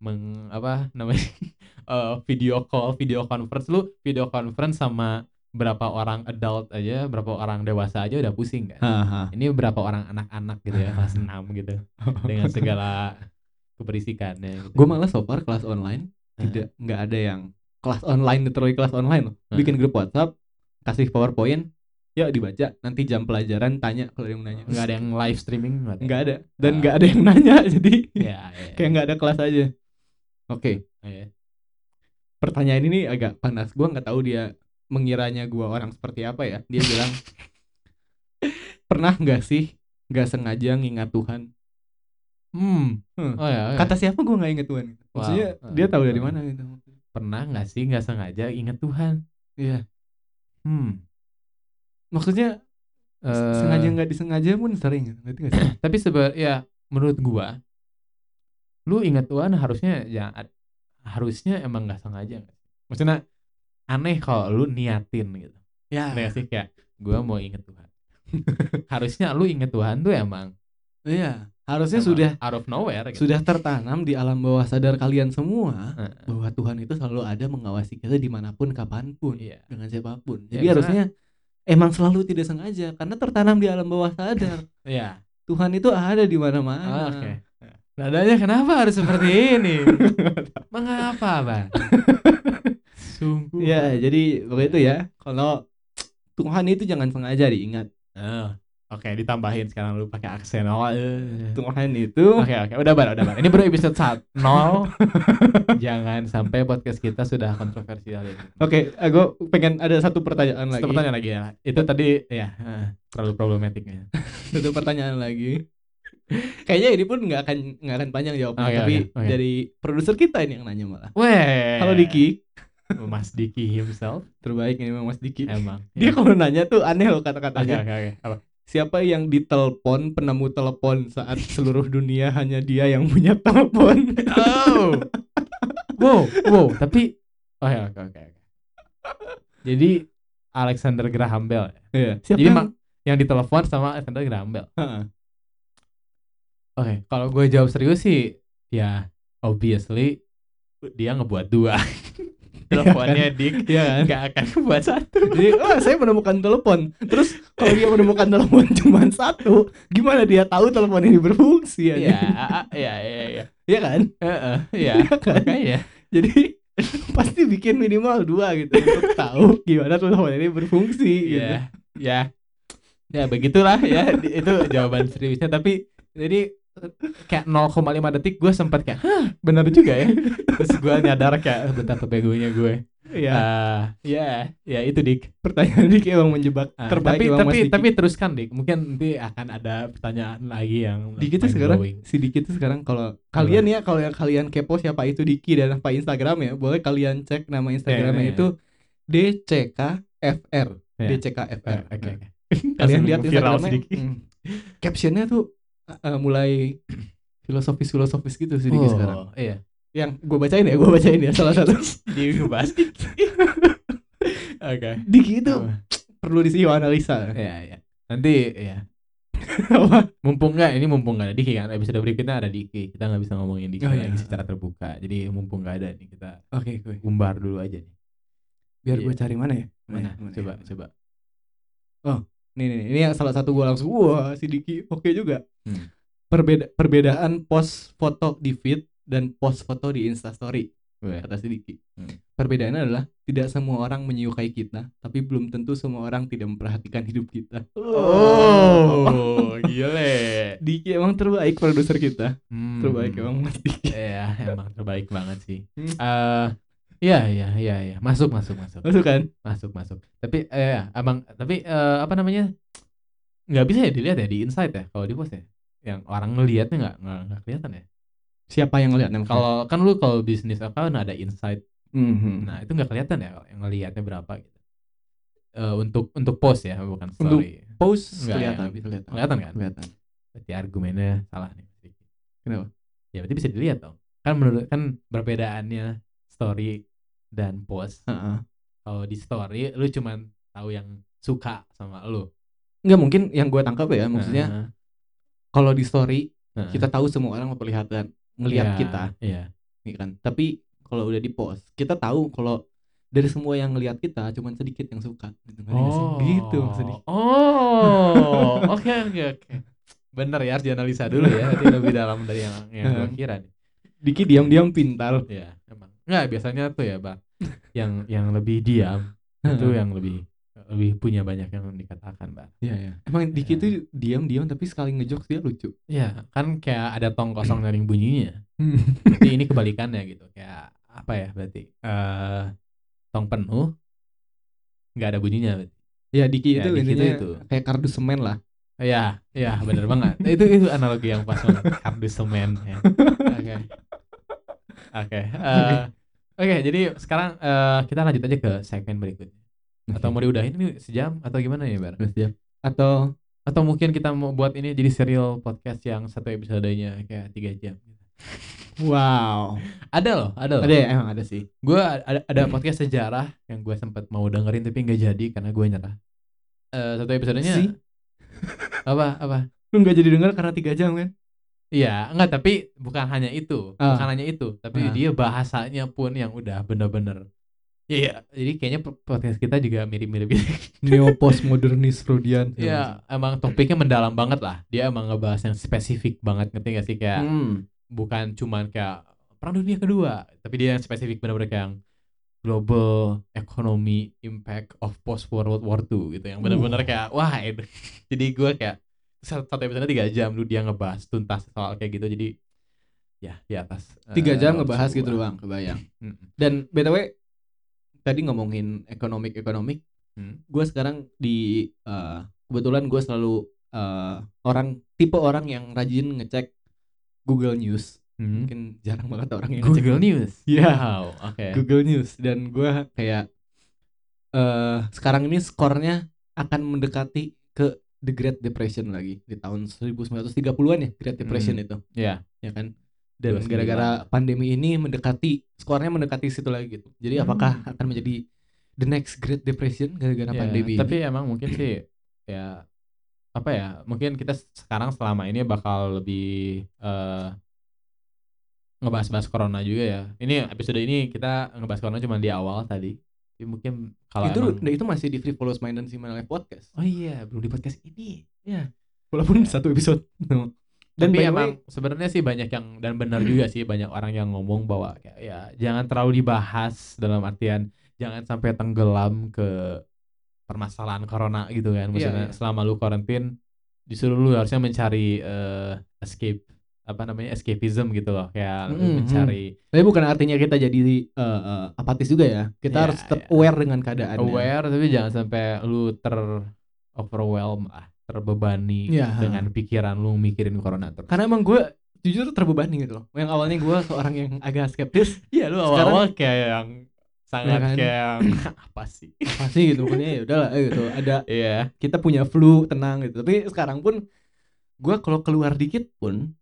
meng- apa namanya eh, video call video conference lu video conference sama berapa orang adult aja berapa orang dewasa aja udah pusing kan Haha. ini berapa orang anak-anak gitu ya kelas 6 gitu dengan segala keberisikannya gitu. Gue malah so far kelas online. Tidak nggak ada yang kelas online literally kelas online loh. Ah. Bikin grup WhatsApp, kasih PowerPoint, ya dibaca. Nanti jam pelajaran tanya kalau ada yang nanya. nggak ada yang live streaming nggak ada dan Ah. nggak ada yang nanya jadi ya, ya, kayak nggak ada kelas aja. Oke, ya. pertanyaan ini agak panas. Gua nggak tahu dia mengiranya gua orang seperti apa ya. Dia bilang pernah nggak sih nggak sengaja ngingat Tuhan? hmm Hmm. oh ya, Kata siapa gua nggak inget Tuhan? Maksudnya Wow. dia tahu dari mana gitu. pernah nggak sih nggak sengaja inget Tuhan Iya. hmm Maksudnya Eh, sengaja nggak disengaja pun sering gitu. Ngerti sih? tapi seba ya menurut gua lu inget Tuhan harusnya ya harusnya emang nggak sengaja maksudnya aneh kalau lu niatin gitu Ya. Nggak sih kayak gua mau inget Tuhan harusnya lu inget Tuhan tuh emang Iya. Harusnya emang sudah out of nowhere gitu. sudah tertanam di alam bawah sadar kalian semua Heeh. bahwa Tuhan itu selalu ada mengawasi kita di mana pun kapan pun iya dengan siapa pun. Ya, Jadi misalnya- harusnya emang selalu tidak sengaja karena tertanam di alam bawah sadar. iya Tuhan itu ada di mana-mana. Ah, oke nadanya kenapa harus seperti ini mengapa bang sungguh Ya, jadi begitu ya. Kalau Tuhan itu jangan sengaja diingat. Oh, oke ditambahin sekarang lu pakai aksen oh eh. Tuhan itu Oke oke udah bar udah bar. Ini baru episode 1 nol. Jangan sampai podcast kita sudah kontroversial ini. Oke, gue pengen ada satu pertanyaan lagi. Satu pertanyaan lagi ya. Itu tadi ya eh, terlalu problematiknya. Satu pertanyaan lagi. Kayaknya ini pun nggak akan nggak akan panjang jawabnya, Oke, tapi oke, oke. dari produser kita ini yang nanya malah. Weh. Halo Diki, Mas Diki himself terbaik ini memang Mas Diki. emang. Dia kalau nanya tuh aneh loh Oke kata-katanya. oke oke. Apa? Siapa yang ditelepon penemu telepon saat seluruh dunia hanya dia yang punya telepon? Oh. wow, wow, tapi oh ya oke oke oke. Jadi Alexander Graham Bell. ya? Iya. Siapa Jadi yang... yang ditelepon sama Alexander Graham Bell. Heeh. Oke, kalau gue jawab serius sih, ya obviously dia ngebuat dua. Teleponnya Iya kan? nggak akan ngebuat satu. Jadi, oh, saya menemukan telepon. Terus kalau dia menemukan telepon cuma satu, gimana dia tahu telepon ini berfungsi ya? Iya, iya, iya, iya. Iya kan? Iya, Iya kan? makanya. Jadi pasti bikin minimal dua gitu untuk tahu gimana telepon ini berfungsi gitu. Iya, ya, ya begitulah ya. Itu jawaban seriusnya. Tapi jadi kayak 0,5 detik gue sempat kayak Hah, bener juga ya. Terus gue nyadar kayak betapa begonya gue Iya. Ah, ya ya itu dik. Pertanyaan Diki emang menjebak Ah, terbaik tapi tapi tapi teruskan dik. Mungkin nanti akan ada pertanyaan lagi yang Diki tuh sekarang mind-blowing. si Diki tuh sekarang kalau kalian ya kalau yang kalian kepo siapa itu Diki dan apa Instagram ya boleh kalian cek nama Instagramnya Iya, iya. itu DCKFR Iya. DCKFR oke oke. Kalian lihat Instagramnya hmm, captionnya tuh uh, mulai filosofis filosofis gitu si Diki Oh, sekarang. iya. Yang gue bacain ya gue bacain ya salah satu. Di ngebahas oke. Diki itu Apa? perlu dianalisa ya ya nanti ya mumpung nggak ini mumpung nggak ada Diki kan. Episode berikutnya ada Diki. Kita nggak bisa ngomongin Diki Oh, iya. secara terbuka. Jadi mumpung nggak ada nih kita oke gue umbar dulu aja nih. Biar Iya. gue cari mana ya? Mana? Mana, coba ya? coba nih nih ini yang salah satu gue langsung wah si Diki oke juga Hmm. perbeda perbedaan post foto di feed dan post foto di instastory kata si Diki Hmm. perbedaannya adalah tidak semua orang menyukai kita tapi belum tentu semua orang tidak memperhatikan hidup kita oh gile Diki emang terbaik produser kita Hmm. terbaik emang Mas Diki Iya, emang terbaik banget sih. Hmm. Eh, iya, iya, iya, iya. Masuk, masuk, masuk. masuk kan Masuk, masuk. Tapi eh ya, abang, tapi eh, apa namanya? Nggak bisa ya dilihat ya di insight ya kalau di post ya. Yang orang ngelihatnya nggak nggak nggak kelihatan ya. siapa yang ngeliat emang Kalau kan lu kalau bisnis account ada insight. Mhm. Nah, itu nggak kelihatan ya kalau yang ngelihatnya berapa gitu. Eh, untuk untuk post ya, bukan story. post Nggak, kelihatan ya. kelihatan Kelihatan kan? kelihatan Berarti argumennya salah nih. Kenapa? Ya berarti bisa dilihat dong. Kan menurut kan perbedaannya story dan post. Heeh. Kalau di story lu cuman tahu yang suka sama lu. nggak mungkin yang gue tangkap ya maksudnya Heeh. kalau di story Heeh. kita tahu semua orang memperlihatkan ngelihat Iya, kita Iya. ya kan tapi kalau udah di post kita tahu kalau dari semua yang ngelihat kita cuman sedikit yang suka gitu sih? gitu maksudnya Oh, oke oke oke. Bener ya harus dianalisa dulu ya. Nanti lebih dalam dari yang yang Heeh. kira nih. Diki diam-diam pintar Iya, emang. Nggak, biasanya tuh ya, Bang. yang yang lebih diam itu yang lebih lebih punya banyak yang dikatakan, Bang. Iya ya emang Diki Iya. tuh diam-diam tapi sekali ngejokes dia lucu Iya, kan kayak ada tong kosong nyaring bunyinya. Berarti ini kebalikannya gitu. Kayak apa ya berarti? eh tong penuh nggak ada bunyinya. berarti. ya Diki Ya, itu Diki intinya itu. kayak kardus semen lah Iya, iya bener banget. itu itu analogi yang pas banget. Kardus semen. ya. Oke. Oke. eh, Oke, jadi sekarang eh, kita lanjut aja ke segmen berikutnya. Atau mau diudahin ini sejam atau gimana ya, Bar? Terus dia atau Atau mungkin kita mau buat ini jadi serial podcast yang satu episodenya kayak tiga jam. wow Ada loh, ada loh. ada ya emang ada sih gue ada, ada podcast sejarah yang gue sempat mau dengerin tapi nggak jadi karena gue nyerah Eh satu episodenya Sih? apa apa lu nggak jadi denger karena tiga jam kan iya enggak tapi bukan hanya itu Ah. bukan hanya itu tapi Ah. dia bahasanya pun yang udah bener-bener. Iya. Jadi kayaknya po- podcast kita juga mirip-mirip gitu. Neo postmodernis Freudian. Iya emang topiknya mendalam banget lah. Dia emang ngebahas yang spesifik banget ngerti gak sih? Kayak Hmm. bukan cuman kayak perang dunia kedua tapi dia yang spesifik benar-benar kayak yang global economy impact of post World War II gitu yang benar-benar Uh. kayak wah jadi gue kayak satu episode tiga jam lu dia ngebahas tuntas soal kayak gitu jadi ya di atas tiga eh, jam ngebahas gitu doang kebayang Mm-mm. dan btw tadi ngomongin ekonomik ekonomik Hmm. gue sekarang di eh, kebetulan gue selalu eh, orang tipe orang yang rajin ngecek Google News Hmm. mungkin jarang banget orang yang ngecek Google News Iya. wow oke Google News dan gue kayak eh sekarang ini skornya akan mendekati ke The Great Depression lagi di tahun 1930-an ya Great Depression Hmm. itu ya ya kan dan 29. gara-gara pandemi ini mendekati skornya mendekati situ lagi gitu jadi Hmm. apakah akan menjadi the next Great Depression gara-gara Ya, pandemi tapi ini? emang mungkin sih ya apa ya mungkin kita sekarang selama ini bakal lebih eh ngebahas-bahas corona juga ya ini episode ini kita ngebahas corona cuma di awal tadi tapi mungkin kalau itu emang itu masih di Free Follows Mind dan Simon Live Podcast. Oh iya belum di podcast ini. Walaupun satu episode. No. dan tapi emang way, sebenarnya sih banyak yang dan benar juga sih banyak orang yang ngomong bahwa kayak ya jangan terlalu dibahas dalam artian jangan sampai tenggelam ke permasalahan corona gitu kan. Maksudnya iya. selama lu karantin disuruh lu harusnya mencari eh, escape apa namanya escapism gitu loh kayak lu Mm, mencari Tapi bukan artinya kita jadi eh, eh, apatis juga ya. Kita Iya, harus tetap iya. aware dengan keadaan. aware tapi jangan sampai lu ter overwhelm ah terbebani Iya. dengan pikiran lu mikirin corona terus Karena emang gue jujur terbebani gitu loh. Yang awalnya gue seorang yang agak skeptis, iya lu Sekarang- awal-awal kayak yang sangat Iya kan? kayak yang apa sih pasti gitu pokoknya ya udahlah eh, gitu. Ada iya kita punya flu tenang gitu. Tapi sekarang pun gue kalau keluar dikit pun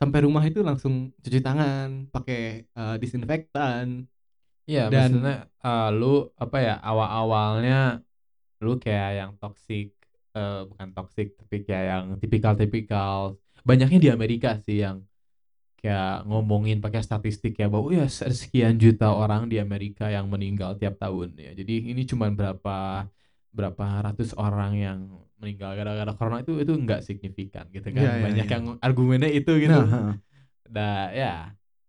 sampai rumah itu langsung cuci tangan, pakai eh, disinfektan. Iya, Dan- maksudnya eh, lu apa ya awal-awalnya lu kayak yang toxic eh, bukan toxic tapi kayak yang tipikal-tipikal banyaknya di Amerika sih yang kayak ngomongin pakai statistik ya bahwa ya sekian juta orang di Amerika yang meninggal tiap tahun ya. Jadi ini cuma berapa berapa ratus orang yang meninggal gara-gara corona itu itu enggak signifikan gitu kan. Iya, Banyak iya. yang argumennya itu gitu. Nah, heeh. Dah ya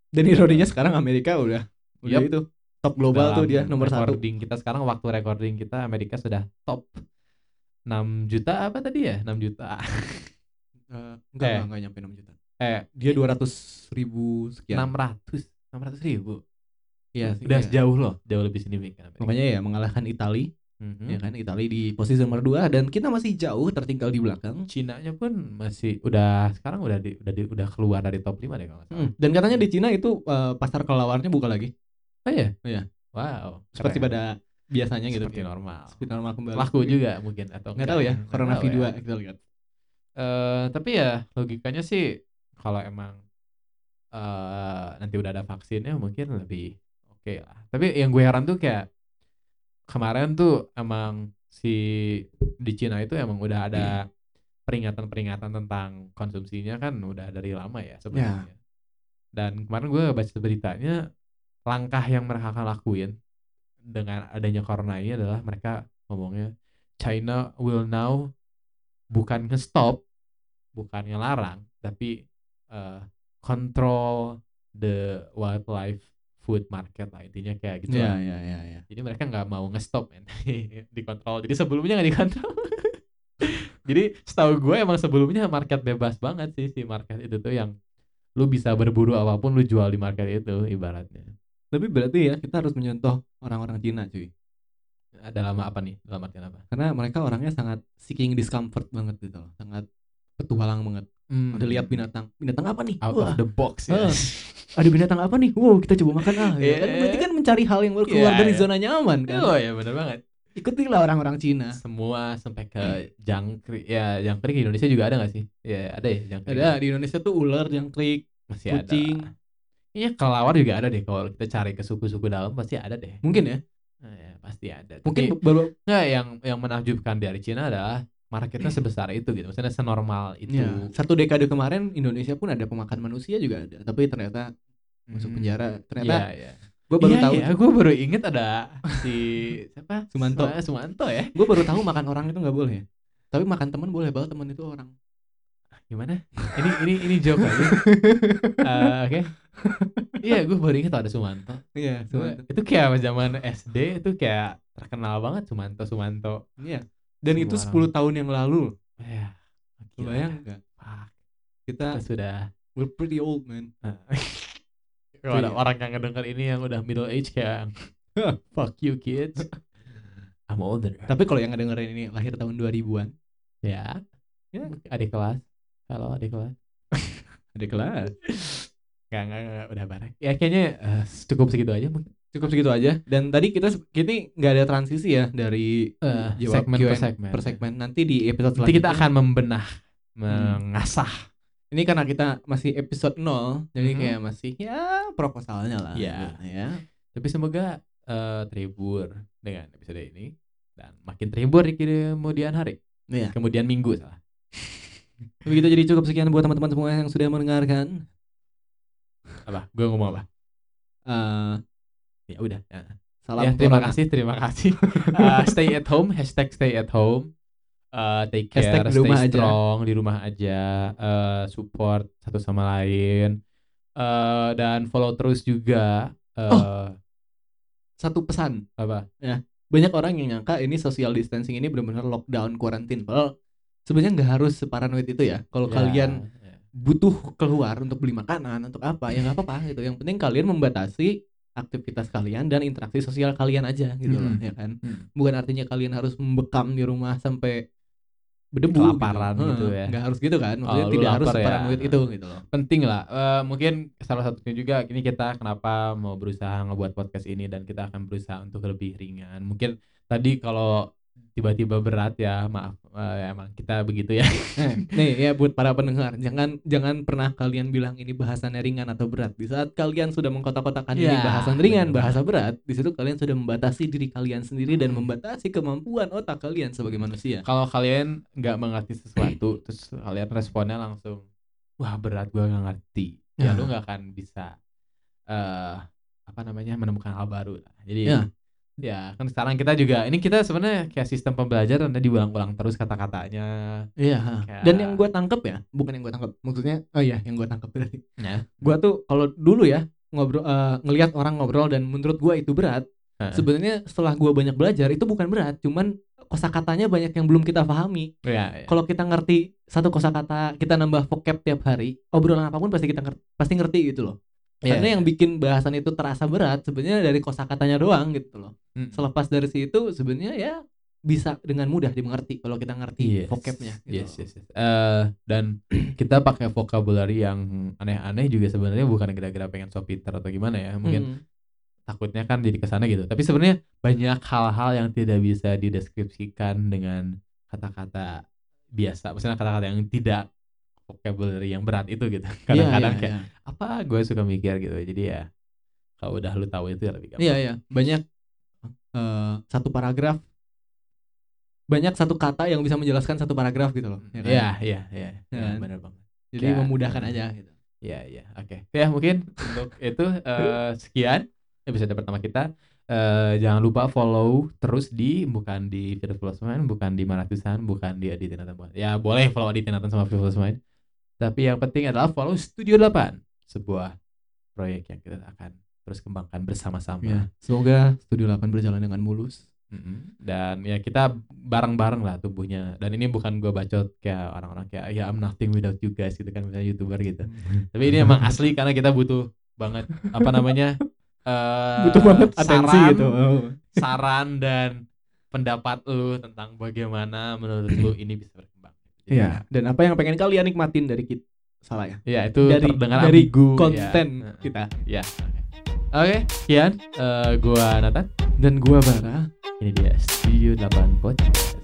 dan ironinya sekarang Amerika udah udah Yup. itu top global tuh dalam dia nomor satu. recording kita sekarang waktu recording kita Amerika sudah top 6 juta apa tadi ya 6 juta Eh, enggak, Eh. enggak, nyampe 6 juta. eh Dia 200 ribu sekian. 600 600 ribu Iya, udah iya. jauh loh jauh lebih signifikan. Makanya ya mengalahkan Itali, Mhm. ya kan Itali di posisi nomor 2 dan kita masih jauh tertinggal di belakang. Cina-nya pun masih udah sekarang udah di, udah di- udah keluar dari top 5 deh kalau salah. Hmm, Dan katanya di Cina itu eh, pasar kelawarnya buka lagi. Oh iya? Iya. Wow. Seperti keren. pada biasanya gitu. Seperti normal. Seperti normal kembali. Laku juga mungkin atau Nggak tahu ya, Corona tahu V2 ya. kita lihat. Eh, tapi ya logikanya sih kalau emang eh nanti udah ada vaksinnya mungkin lebih oke lah. Tapi yang gue heran tuh kayak kemarin tuh emang si di Cina itu emang udah ada peringatan-peringatan tentang konsumsinya kan udah dari lama ya sebenarnya. Dan kemarin gue baca beritanya langkah yang mereka akan lakuin dengan adanya corona ini adalah mereka ngomongnya China will now bukan nge-stop, bukan ngelarang, tapi eh, control the wildlife food market lah intinya kayak gitu Iya, lah. iya, iya, iya. Jadi mereka nggak mau nge-stop men, dikontrol. Jadi sebelumnya nggak dikontrol. Jadi setahu gue emang sebelumnya market bebas banget sih si market itu tuh yang lu bisa berburu apa pun lu jual di market itu ibaratnya. Tapi berarti ya kita harus mencontoh orang-orang Cina cuy. Ada lama apa nih? Dalam artian apa? Karena mereka orangnya sangat seeking discomfort banget gitu loh. Sangat petualang banget. Udah lihat binatang. Binatang apa nih? Hmm. out Wah, of the box ya. Ah. ada binatang apa nih? Wow, kita coba makan ah. gitu Iya. kan. Berarti kan mencari hal yang keluar Iya, dari iya. zona nyaman kan. Oh ya bener banget. Ikutilah orang-orang Cina. Semua sampai ke jangkrik ya jangkrik di Indonesia juga ada nggak sih? Ya ada ya jangkrik. Ada di Indonesia tuh ular, jangkrik, masih kucing. ada. Iya kelawar juga ada deh kalau kita cari ke suku-suku dalam pasti ada deh. Mungkin ya. Nah, ya, pasti ada. Mungkin Tapi baru nggak yang yang menakjubkan dari Cina adalah marketnya sebesar itu gitu. Maksudnya senormal itu. ya, satu dekade kemarin Indonesia pun ada pemakan manusia juga ada. Tapi ternyata masuk Hmm. penjara. Iya, Ternyata iya. gue baru Iya, tahu iya, gue baru inget ada si siapa? Sumanto. Suma- Sumanto ya. gue baru tahu makan orang itu nggak boleh. Tapi makan teman boleh, bahwa teman itu orang. Gimana? Ini ini ini joke aja. Eh, Oke. Iya, gue baru inget ada Sumanto. Iya, Gua- itu kayak zaman SD itu kayak terkenal banget Sumanto Sumanto. Iya. Dan Semua itu orang. 10 tahun yang lalu. Ya, gila. Bayang nggak? Kita kita sudah we're pretty old man. Kalau ada Iya. orang yang ngedenger ini yang udah middle age kayak fuck you kids. I'm older. Tapi kalau yang ngedengerin ini lahir tahun 2000-an, Ya. Ya. Adik kelas. Halo adik kelas. ada kelas. Enggak, enggak, enggak, udah bareng. Ya kayaknya eh, cukup segitu aja mungkin. Cukup segitu aja. Dan tadi kita kita nggak ada transisi ya dari jawab segmen per segmen. per segmen. Nanti di episode Nanti selanjutnya. kita akan membenah, mengasah. Ini karena kita masih episode 0, jadi Mhm. kayak masih ya proposalnya lah. Gitu, ya. Tapi semoga eh, terhibur dengan episode ini dan makin terhibur di kemudian hari. Iya. Kemudian minggu salah. Begitu jadi cukup sekian buat teman-teman semua yang sudah mendengarkan. Apa? Gue ngomong apa? Eh, Ya udah. Ya. salam Ya, terima corona. kasih, terima kasih. Uh, stay at home, hashtag stay at home. Uh, take care, Hashtag di stay rumah aja. strong, di rumah aja. Uh, support satu sama lain. Uh, dan follow terus juga. Uh, Satu pesan. Apa? Banyak orang yang nyangka ini social distancing ini benar-benar lockdown quarantine. Padahal sebenarnya nggak harus separanoid itu ya. Kalau Ya, kalian ya. butuh keluar untuk beli makanan untuk apa ya nggak apa-apa gitu yang penting kalian membatasi aktivitas kalian dan interaksi sosial kalian aja gitu loh Mm-mm. ya kan Mm. bukan artinya kalian harus membekam di rumah sampai berdebu Kelaparan gitu Heeh, ya. nggak harus gitu kan maksudnya Oh, tidak harus ya. itu gitu loh penting lah Eh, mungkin salah satunya juga ini kita kenapa mau berusaha ngebuat podcast ini dan kita akan berusaha untuk lebih ringan mungkin tadi kalau tiba-tiba berat ya maaf Eh, emang kita begitu ya. Eh, nih ya buat para pendengar jangan jangan pernah kalian bilang ini bahasannya ringan atau berat. Di saat kalian sudah mengkotak-kotakan ini Ya, bahasan ringan bahasa berat di situ kalian sudah membatasi diri kalian sendiri dan Hmm. membatasi kemampuan otak kalian sebagai manusia. Kalau kalian nggak mengerti sesuatu terus kalian responnya langsung wah berat gua nggak ngerti. Ya lu nggak akan bisa eh apa namanya menemukan hal baru jadi Ya. Ya kan sekarang kita juga ini kita sebenarnya kayak sistem pembelajaran tadi diulang-ulang terus kata-katanya Iya. Kayak- Dan yang gue tangkep ya, bukan yang gue tangkep, maksudnya, oh iya, yang gue tangkep tadi. Ya. Gue tuh kalau dulu ya ngobrol, eh, ngelihat orang ngobrol dan menurut gue itu berat. Sebenarnya setelah gue banyak belajar itu bukan berat, cuman kosakatanya banyak yang belum kita pahami. ya, ya. Kalau kita ngerti satu kosakata, kita nambah vocab tiap hari, obrolan apa pun pasti kita ngerti, pasti ngerti gitu loh. Iya, Karena iya. yang bikin bahasan itu terasa berat sebenarnya dari kosakatanya doang gitu loh. Mm. Selepas dari situ sebenarnya ya bisa dengan mudah dimengerti kalau kita ngerti Yes. vocabnya. Gitu. Yes, yes, yes. Eh, dan kita pakai vocabulary yang aneh-aneh juga sebenarnya bukan gara-gara pengen so pinter atau gimana ya. Mungkin Mm. takutnya kan jadi ke sana gitu. Tapi sebenarnya banyak hal-hal yang tidak bisa dideskripsikan dengan kata-kata biasa. Maksudnya kata-kata yang tidak vocabulary yang berat itu gitu. Iya, Kadang-kadang iya, kayak iya. apa gue suka mikir gitu. Jadi ya kalau udah lu tahu itu ya lebih gampang. Iya iya banyak eh, satu paragraf banyak satu kata yang bisa menjelaskan satu paragraf gitu loh. ya kan? Iya, iya, iya. Ya Iya, kan? benar banget. Jadi Kayak- memudahkan aja gitu. Ya, ya, oke. Ya, mungkin untuk itu eh, sekian episode pertama kita. Eh, jangan lupa follow terus di bukan di Virtual Mind, bukan di Maratusan, bukan di Aditya Nathan. Ya, boleh follow Aditya Nathan sama Virtual Mind. Tapi yang penting adalah follow Studio 8, sebuah proyek yang kita akan terus kembangkan bersama-sama. Ya, semoga Studio 8 berjalan dengan mulus. Mm-mm. Dan ya kita bareng-bareng lah tubuhnya. Dan ini bukan gue bacot kayak orang-orang kayak ya I'm nothing without you guys gitu kan misalnya youtuber gitu. Tapi ini emang asli karena kita butuh banget apa namanya eh, Butuh banget atensi saran, gitu. Oh. Saran dan pendapat lu tentang bagaimana menurut lu ini bisa berkembang. Jadi, Iya, dan apa yang pengen kalian nikmatin dari kita? Salah ya. Ya itu Dari- terdengar dari ambigu, konten ya. kita. Ya. Oke, sekian Eh, gua Nathan. Dan gua Bara Ini dia Studio 8 Podcast.